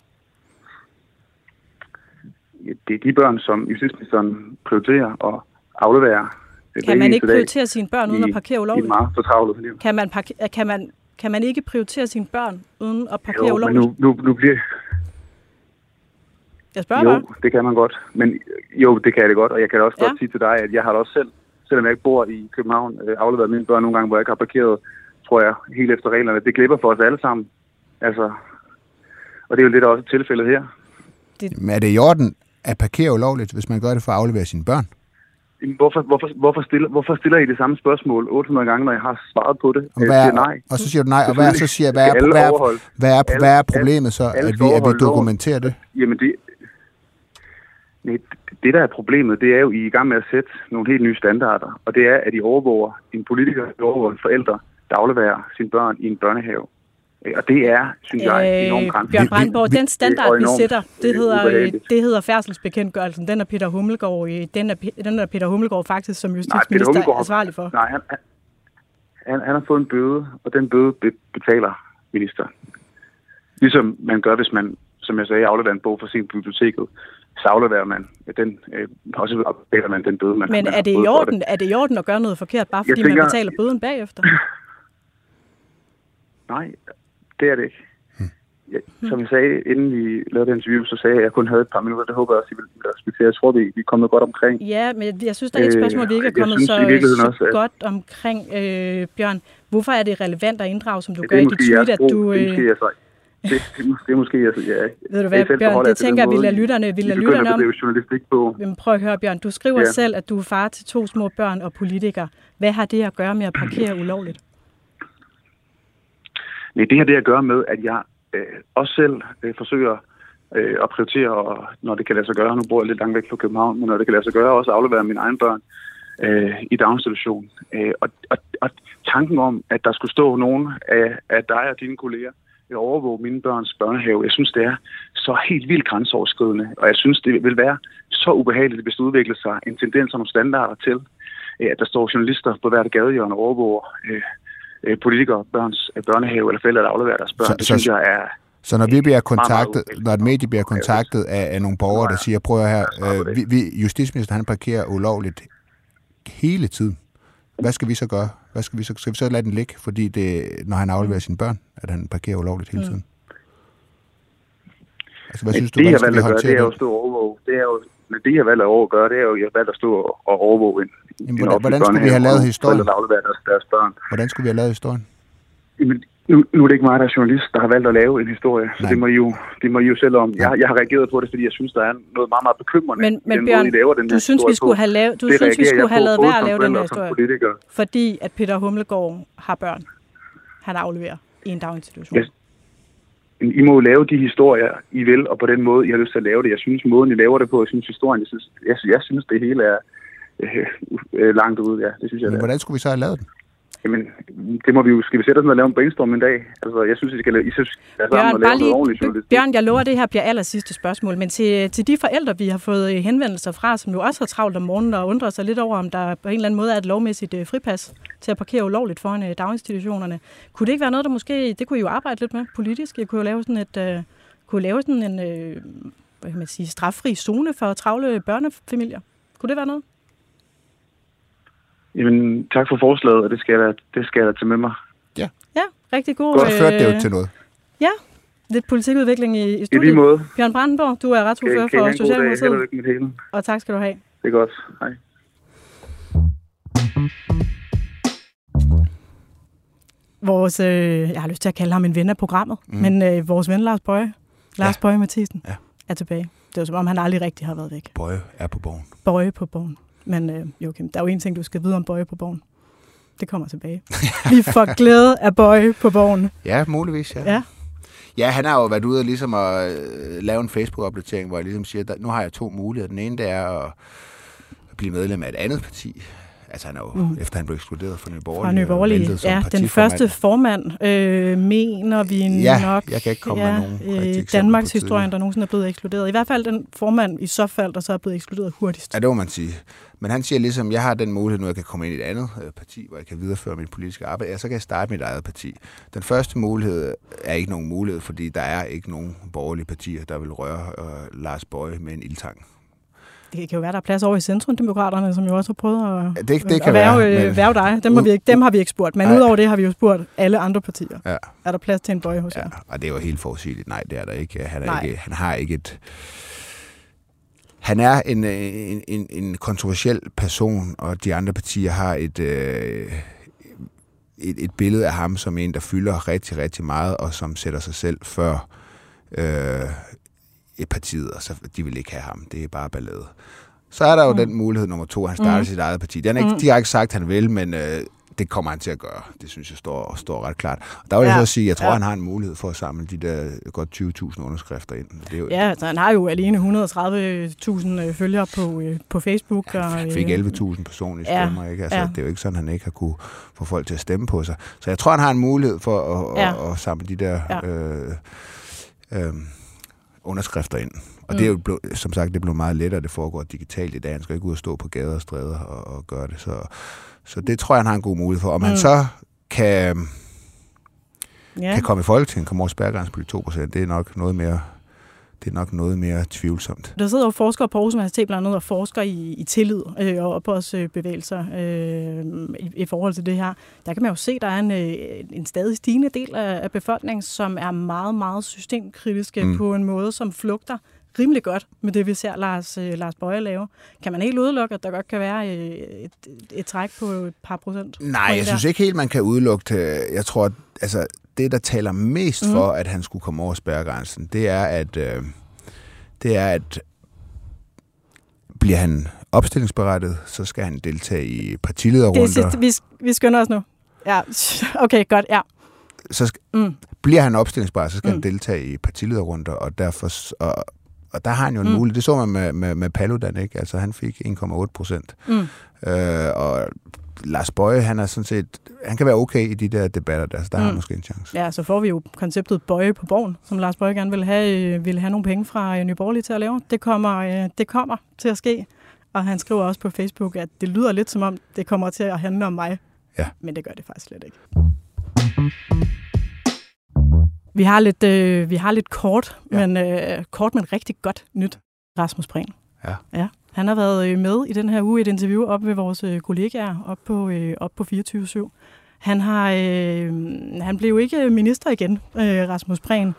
Det er de børn, som justitsministeren prioriterer at aflevere. Kan man ikke dag prioritere sine børn uden i- at parkere I et ulovligt? meget fortravlet liv. Kan man, park- kan, man, kan man ikke prioritere sine børn uden at parkere Jo, men ulovligt? nu, nu, nu bliver, Jeg spørger bare. Jo, det kan man godt. Men jo, det kan jeg det godt. Og jeg kan også Ja. godt sige til dig, at jeg har da også selv, selvom jeg ikke bor i København, øh, afleveret mine børn nogle gange, hvor jeg ikke har parkeret, tror jeg, helt efter reglerne. Det glipper for os alle sammen. Altså, og det er jo lidt der også er tilfældet her. Men er det i orden at parkere ulovligt, hvis man gør det for at aflevere sine børn? Jamen, Hvorfor, hvorfor, hvorfor, stiller, hvorfor stiller I det samme spørgsmål 800 gange, når jeg har svaret på det? Og, Jeg hvad siger er, nej. og så siger du nej, og hvad så siger jeg, hvad er, hvad er, hvad er, alle- hvad er problemet så, alle at vi, at vi dokumenterer det? Jamen det, nej, det, der er problemet, det er jo, I er i gang med at sætte nogle helt nye standarder. Og det er, at I overvåger en politiker, der overvåger en forældre, der afleverer sine børn i en børnehave. Øh, Og det er, synes jeg, enormt Øh, grænse. Bjørn Vi- vi- Brandenborg, vi- den standard, vi enormt, sætter, det øh, hedder, øh, ubehageligt. det hedder færdselsbekendtgørelsen. Den er Peter Hummelgaard, den er, den er Peter Hummelgaard faktisk som Nej, Peter justitsminister Hummelgaard- ansvarlig for. Nej, han, han, han har fået en bøde, og den bøde be- betaler ministeren. Ligesom man gør, hvis man, som jeg sagde, afleverer en bog for sin biblioteket, så afleverer man den, øh, og så betaler man den bøde, man Men man er det, i orden, er det i orden at gøre noget forkert, bare fordi Jeg tænker- man betaler bøden bagefter? [LAUGHS] Nej, det er det ikke. Hmm. Ja, som jeg sagde, inden vi lavede det interview, så sagde jeg, at jeg kun havde et par minutter. Det håber jeg også, I vil respektere. Jeg tror, vi, vi er kommet godt omkring. Ja, men jeg synes, der er et Øh, spørgsmål, vi ikke er kommet synes så, også, at- godt omkring, øh, Bjørn. Hvorfor er det relevant at inddrage, som du Det gør i dit måske tweet, at du... Det er Øh, måske, jeg så- det, det, det er måske, jeg, ja, ved du jeg hvad, Bjørn, det tænker jeg, vi lader lytterne, vi lader lytterne om. journalistik på. Men prøv at høre, Bjørn. Du skriver Ja. selv, at du er far til to små børn og politiker. Hvad har det at gøre med at parkere ulovligt? Nej, det har det at gøre med, at jeg øh, også selv øh, forsøger øh, at prioritere, og når det kan lade sig gøre, nu bor jeg lidt langt væk fra København, men når det kan lade sig gøre, også aflevere mine egne børn øh, i daginstitution. Øh, og, og, og tanken om, at der skulle stå nogen af, af dig og dine kolleger og overvåge mine børns børnehave, jeg synes, det er så helt vildt grænseoverskridende, og jeg synes, det vil være så ubehageligt, hvis det udvikler sig en tendens og nogle standarder til, øh, at der står journalister på hvert gadehjørne og overvåger øh, øh, politikere, børns øh, børnehave eller forældre, der afleverer deres børn. Så- det så- synes jeg er... Så når vi bliver meget kontaktet, uheldigt. når et medie bliver kontaktet af, af nogle borgere, der siger, prøv at her, øh, vi, vi, justitsminister han parkerer ulovligt hele tiden, hvad skal vi så gøre? Hvad skal vi så, skal vi så lade den ligge, fordi det, når han afleverer sine børn, at han parkerer ulovligt hele tiden? Altså, hvad synes du, det, jeg hvordan skal vi at gøre, det håndtere er jo og overvåge. Det er jo, men det, jeg valgt at over- gøre, det er jo, jeg har valgt at stå og overvåge en, Jamen, en hvordan- skulle vi have lavet historien? Deres, deres børn. Hvordan skulle vi have lavet historien? Jamen, nu, nu er det ikke mig, der er journalist, der har valgt at lave en historie, så Nej. det må, I jo, det må I jo selv om. Jeg, jeg har reageret på det, fordi jeg synes, der er noget meget, meget bekymrende Men, men den Bjørn, måde, I laver den du synes, vi skulle på. have lavet, du Det synes, vi skulle jeg have lavet være at lave den her historie, politiker. fordi at Peter Humlegård har børn. Han afleverer i en daginstitution. Yes. I må jo lave de historier, I vil, og på den måde, I har lyst til at lave det. Jeg synes, måden, I laver det på, jeg synes, historien, jeg synes, jeg, jeg synes det hele er øh, øh, langt ude. Ja, det synes jeg, Men hvordan skulle vi så have lavet den? Jamen, det må vi jo, skal vi sætte os ned og lave en brainstorm en dag? Altså, jeg synes, I skal lave, I synes, jeg sammen Bjørn, og bare lave noget ordentligt lige, journalistik. Bjørn, jeg lover, at det her bliver aller sidste spørgsmål, men til, til de forældre, vi har fået øh, henvendelser fra, som jo også har travlt om morgenen og undrer sig lidt over, om der på en eller anden måde er et lovmæssigt øh, fripas til at parkere ulovligt foran øh, daginstitutionerne. Kunne det ikke være noget, der måske, det kunne I jo arbejde lidt med politisk, jeg kunne jo lave sådan et, øh, kunne lave sådan en, øh, hvad kan man sige, straffri zone for travle børnefamilier. Kunne det være noget? Jamen, tak for forslaget, og det skal jeg da, det skal jeg da tage med mig. Ja, rigtig god. Så førte det jo øh, til noget. Ja, lidt politikudvikling i, i I lige studiet. måde. Bjørn Brandenborg, du er retsordfører I for Socialdemokratiet, og tak skal du have. Det er godt. Hej. Vores, øh, jeg har lyst til at kalde ham en ven af programmet, mm. men øh, vores ven Lars Bøje, Lars Ja. Bøje Mathisen, Ja. er tilbage. Det er jo som om, han aldrig rigtig har været væk. Bøje er på borgen. Bøje på borgen. Men øh, Joachim, der er jo en ting, du skal vide om Bøje på borgen. Det kommer tilbage. [LAUGHS] Vi får glæde af Bøje på borgen. Ja, muligvis, ja. Ja. Ja, han har jo været ude og ligesom at øh, lave en Facebook-opdatering, hvor jeg ligesom siger, at nu har jeg to muligheder. Den ene, det er at blive medlem af et andet parti. Altså han er jo, mm. efter han blev ekskluderet fra Nye Borgerlige. Fra Nye Borgerlige. Ja, den første formand, øh, mener vi Ja, nok, jeg kan ikke komme med nogen eksempler Danmarks historie, der nogensinde er blevet ekskluderet. I hvert fald den formand i så fald, der så er blevet ekskluderet hurtigst. Ja, det må man sige. Men han siger ligesom, jeg har den mulighed nu, at jeg kan komme ind i et andet øh, parti, hvor jeg kan videreføre mit politiske arbejde, ja, så kan jeg starte mit eget parti. Den første mulighed er ikke nogen mulighed, fordi der er ikke nogen borgerlige partier, der vil røre øh, Lars Bøje med en ildtang. Det kan jo være, der er plads over i Centrumdemokraterne, som jo også har prøvet at, det, det kan værve, være. øh, men- værve dig. Dem har, vi ikke, dem har vi ikke spurgt. Men udover det har vi jo spurgt alle andre partier. Ja. Er der plads til en bøje hos Ja, jer? og det er jo helt forudsigeligt. Nej, det er der ikke. Han, er Nej. ikke, han har ikke et... Han er en, øh, en, en, en kontroversiel person, og de andre partier har et, øh, et, et billede af ham som en, der fylder rigtig, rigtig meget, og som sætter sig selv før øh, et partiet, og så de vil ikke have ham. Det er bare ballade. Så er der jo mm. den mulighed nummer to, han starter mm. sit eget parti. Den er ikke Mm. direkte sagt, at han vil, men øh, det kommer han til at gøre. Det synes jeg står, står ret klart. Og der vil jeg Ja. så sige, at jeg tror, Ja. han har en mulighed for at samle de der godt 20.000 underskrifter ind. Det er jo, Ja, altså, han har jo alene 130.000 øh, følgere på, øh, på Facebook. og, Han fik øh, 11.000 personlige ja, stemmer, ikke? Altså, ja. Det er jo ikke sådan, han ikke har kunne få folk til at stemme på sig. Så jeg tror, han har en mulighed for at, Ja. at, at samle de der Ja. øh, øh, underskrifter ind. Og Mm. det er jo, blevet, som sagt, det blev meget lettere, det foregår digitalt i dag. Han skal ikke ud og stå på gader og stræder og, og gøre det. Så, så det tror jeg, han har en god mulighed for. Om mm. han så kan, Ja. kan komme i Folketinget, komme over spærgrænsen på de 2%, det er nok noget mere, det er nok noget mere tvivlsomt. Der sidder jo forskere på Aarhus Universitet blandt andet og forsker i, i tillid øh, og oprørsbevægelser øh, i, i forhold til det her. Der kan man jo se, at der er en, øh, en stadig stigende del af, af befolkningen, som er meget, meget systemkritiske Mm. på en måde, som flugter rimelig godt med det, vi ser Lars, øh, Lars Bøje lave. Kan man helt udelukke, at der godt kan være øh, et, et træk på et par procent? Nej, jeg der? synes ikke helt, man kan udelukke det. Jeg tror, at altså, det, der taler mest Mhm. for, at han skulle komme over spærregrænsen, det er, at, øh, det er, at bliver han opstillingsberettet, så skal han deltage i Det er partilederrunder. sidste, vi, vi skynder os nu. Ja, [LAUGHS] okay, godt, ja. Så skal, Mm. bliver han opstillingsberettet, så skal mm. han Mm. deltage i partilederrunder, og derfor... Og, og der har han jo en Mm. mm. mulighed. Det så man med, med, med Paludan, ikke? Altså, han fik 1,8 procent. Mm. Øh, og Lars Bøje, han er sådan set... Han kan være okay i de der debatter der, så der mm. har han Mm. måske en chance. Ja, så får vi jo konceptet Bøje på borgen, som Lars Bøje gerne vil have, øh, vil have nogle penge fra øh, Nye Borgerlige til at lave. Det kommer, øh, det kommer til at ske. Og han skriver også på Facebook, at det lyder lidt som om, det kommer til at handle om mig. Ja. Men det gør det faktisk slet ikke. Vi har lidt, øh, vi har lidt kort, Ja. ja. men øh, kort, men rigtig godt nyt. Rasmus Prehn. Ja. ja. Han har været øh, med i den her uge i et interview op ved vores øh, kollegaer op på, øh, op på 24 Han, har, øh, han blev ikke minister igen, øh, Rasmus Prehn.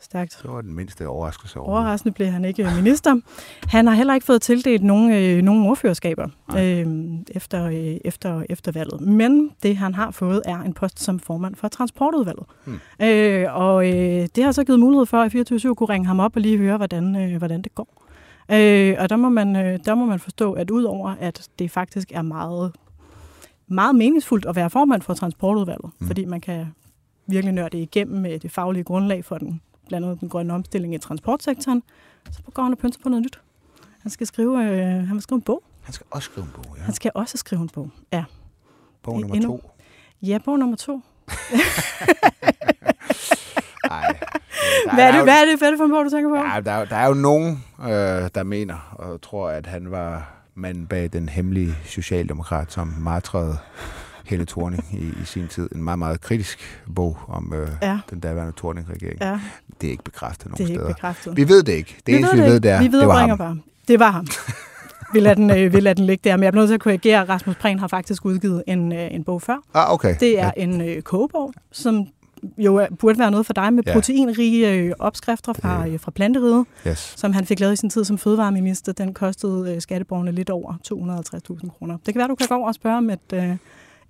Stærkt. Det var den mindste overraskelse over. Overraskende blev han ikke minister. Han har heller ikke fået tildelt nogen, øh, nogen ordførerskaber øh, efter, øh, efter, efter valget. Men det, han har fået, er en post som formand for transportudvalget. Hmm. Øh, og øh, det har så givet mulighed for, at 24 kunne ringe ham op og lige høre, hvordan, øh, hvordan det går. Øh, og der må, man, øh, der må man forstå, at udover at det faktisk er meget, meget meningsfuldt at være formand for transportudvalget, hmm. fordi man kan virkelig nørde det igennem med det faglige grundlag for den blandt andet den grønne omstilling i transportsektoren, så går han og pynser på noget nyt. Han skal skrive, øh, han vil skrive en bog. Han skal også skrive en bog, ja. Han skal også skrive en bog, ja. Bog nummer Endnu. to? Ja, bog nummer to. [LAUGHS] Ej, hvad, er det, hvad, er det, hvad er det for en bog, du tænker på? Ja, der, der er jo nogen, øh, der mener og tror, at han var manden bag den hemmelige socialdemokrat, som martrede Helle Thorning i, i sin tid. En meget, meget kritisk bog om øh, ja. den daværende Thorning-regering. Ja. Det er ikke bekræftet nogen det er steder. Ikke bekræftet. Vi ved det ikke. Det vi eneste, ved vi ved, det er, vi ved, det var ham. Bare. Det var ham. vi, lader den, øh, vi lader den ligge der. Men jeg er nødt til at korrigere. Rasmus Prehn har faktisk udgivet en, øh, en bog før. Ah, okay. Det er ja. en øh, kogebog, som jo burde være noget for dig med ja. proteinrige øh, opskrifter fra, øh, fra planteriget, yes. som han fik lavet i sin tid som fødevareminister. Den kostede øh, skatteborgerne lidt over 250.000 kroner. Det kan være, du kan gå over og spørge om et, øh,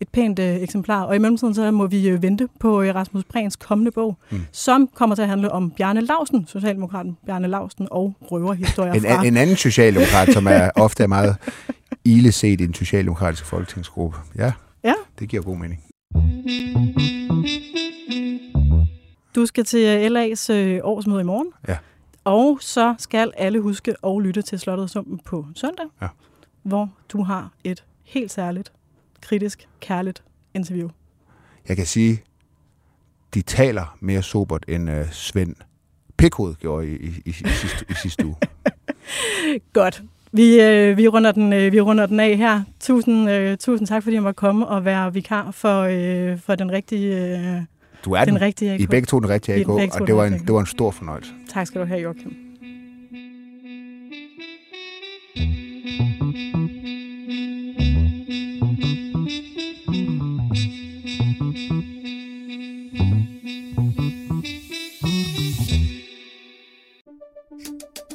et pænt øh, eksemplar. Og i mellemtiden så må vi øh, vente på øh, Rasmus Brens kommende bog, mm. som kommer til at handle om Bjarne Lausen, Socialdemokraten Bjarne Lausen og røverhistorier en, fra... En anden socialdemokrat, som er [LAUGHS] ofte er meget ille set i den socialdemokratiske folketingsgruppe. Ja, ja, det giver god mening. Du skal til øh, LA's øh, årsmøde i morgen. Ja. Og så skal alle huske at lytte til Slottet Sumpen på søndag, ja. hvor du har et helt særligt kritisk, kærligt interview? Jeg kan sige, de taler mere sobert, end uh, Svend Pikhoved gjorde i, i, i, i, sidste, i sidste uge. [LAUGHS] Godt. Vi, øh, vi, runder den, øh, vi runder den af her. Tusind, øh, tusind tak, fordi jeg måtte komme og være vikar for, øh, for den rigtige øh, Du er den, den rigtige AK. I begge to den rigtige AK, og det var, en, det var en stor fornøjelse. Tak skal du have, Joachim.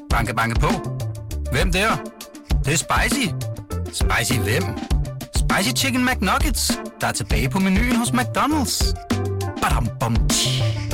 Banke, banke på. Hvem der? Det, det er spicy. Spicy hvem? Spicy Chicken McNuggets, der er tilbage på menuen hos McDonald's. Ba-dum-bum.